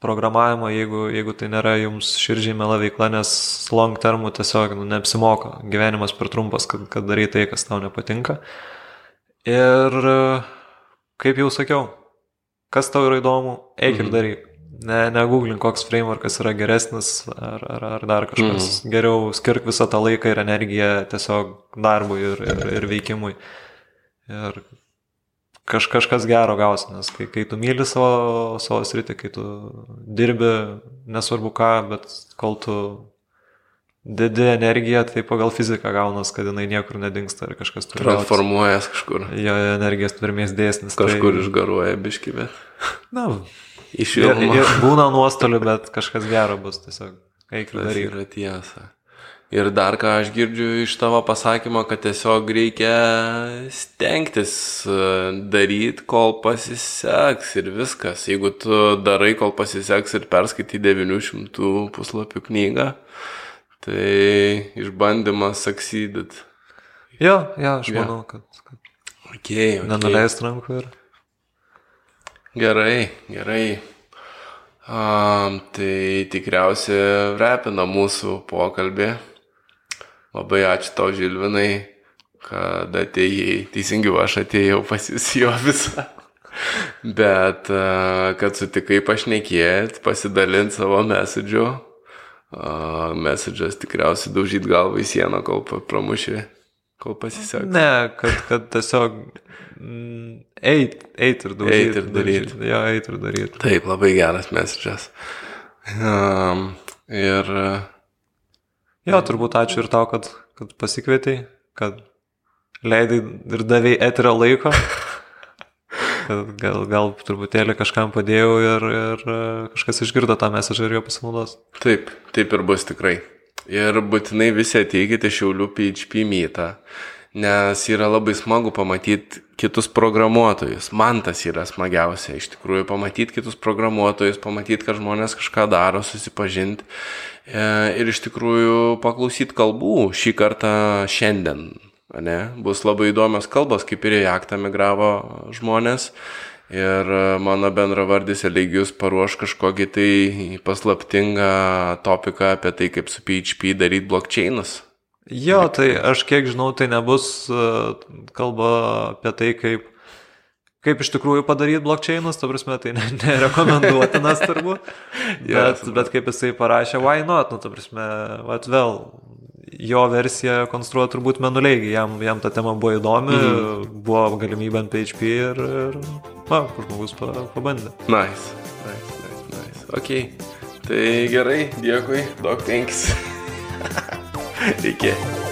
programavimo, jeigu, jeigu tai nėra jums širdžiai mela veikla, nes long termų tiesiog nu, neapsimoka. Gyvenimas per trumpas, kad, kad darai tai, kas tau nepatinka. Ir kaip jau sakiau, kas tau yra įdomu, eik mhm. ir daryk. Ne, negooglink, koks frameworkas yra geresnis ar, ar, ar dar kažkas. Mhm. Geriau skirk visą tą laiką ir energiją tiesiog darbui ir, ir, ir veikimui. Ir kaž, kažkas gero gausi, nes kai, kai tu myli savo, savo sritį, kai tu dirbi, nesvarbu ką, bet kol tu dedi energiją, tai pagal fiziką gaunas, kad jinai niekur nedingsta ar kažkas turi. Transformuojas kažkur. Jo energijos tvirmės dėsnis. Kažkur tai... išgaruoja biški, bet. Na, iš jo. Būna nuostolių, bet kažkas gero bus tiesiog. Eik daryti. Tai yra tiesa. Ir dar ką aš girdžiu iš tavo pasakymo, kad tiesiog reikia stengtis e, daryti, kol pasiseks ir viskas. Jeigu tu darai, kol pasiseks ir perskaitai 900 puslapių knygą, tai išbandymas succeeded. Jo, jo, aš manau, kad, kad Okay, okay. nenuleist rankų ir... Gerai, gerai. Um, tai tikriausiai repina mūsų pokalbį. Labai ačiū tau, Žilvinai, kad atėjai, teisingiau aš atėjau pas jūs į ofisą. Bet uh, kad sutikai pašnekėti, pasidalinti savo message'u. Uh, message'as tikriausiai daužyti galvą į sieną, kol pramuši, kol pasiseks. Ne, kad, kad tiesiog mm, eit, eit ir daryti. Eit ir daryt. Jo, eit ir daryti. Taip, labai geras message'as. Um, ir Jo, turbūt ačiū ir tau, kad, kad pasikvietei, kad leidai ir davėjai eterio laiko. Gal, gal truputėlį kažkam padėjau ir, ir e, kažkas išgirdo tą mesažą ir jo pasinaudos. Taip, taip ir bus tikrai. Ir būtinai visi ateikite Šiaulių PHP mytą, nes yra labai smagu pamatyti kitus programuotojus. Man tas yra smagiausia, iš tikrųjų, pamatyti kitus programuotojus, pamatyti, kad žmonės kažką daro, susipažinti e, ir iš tikrųjų paklausyti kalbų šį kartą šiandien. Ne? Bus labai įdomios kalbos, kaip ir į aktą migravo žmonės. Ir e, mano bendravardis Eligijus paruoš kažkokį tai paslaptingą topiką apie tai, kaip su PHP daryti blockchainus. Jo, tai aš kiek žinau, tai nebus e, kalba apie tai, kaip, kaip iš tikrųjų padaryti blockchainus, ta prasme, tai ne- nerekomenduotinas turbūt. Jo, Bet, bet kaip jisai parašė, why not, nu, ta prasme, vat vėl, jo versija konstruoja turbūt menuleigi, jam, jam ta tema buvo įdomi, mm. buvo galimybė ant PHP ir, ir na, žmogus pa, pabandė. Nice, nice, nice, nice. Ok, tai gerai, dėkui, daug thanks. 对。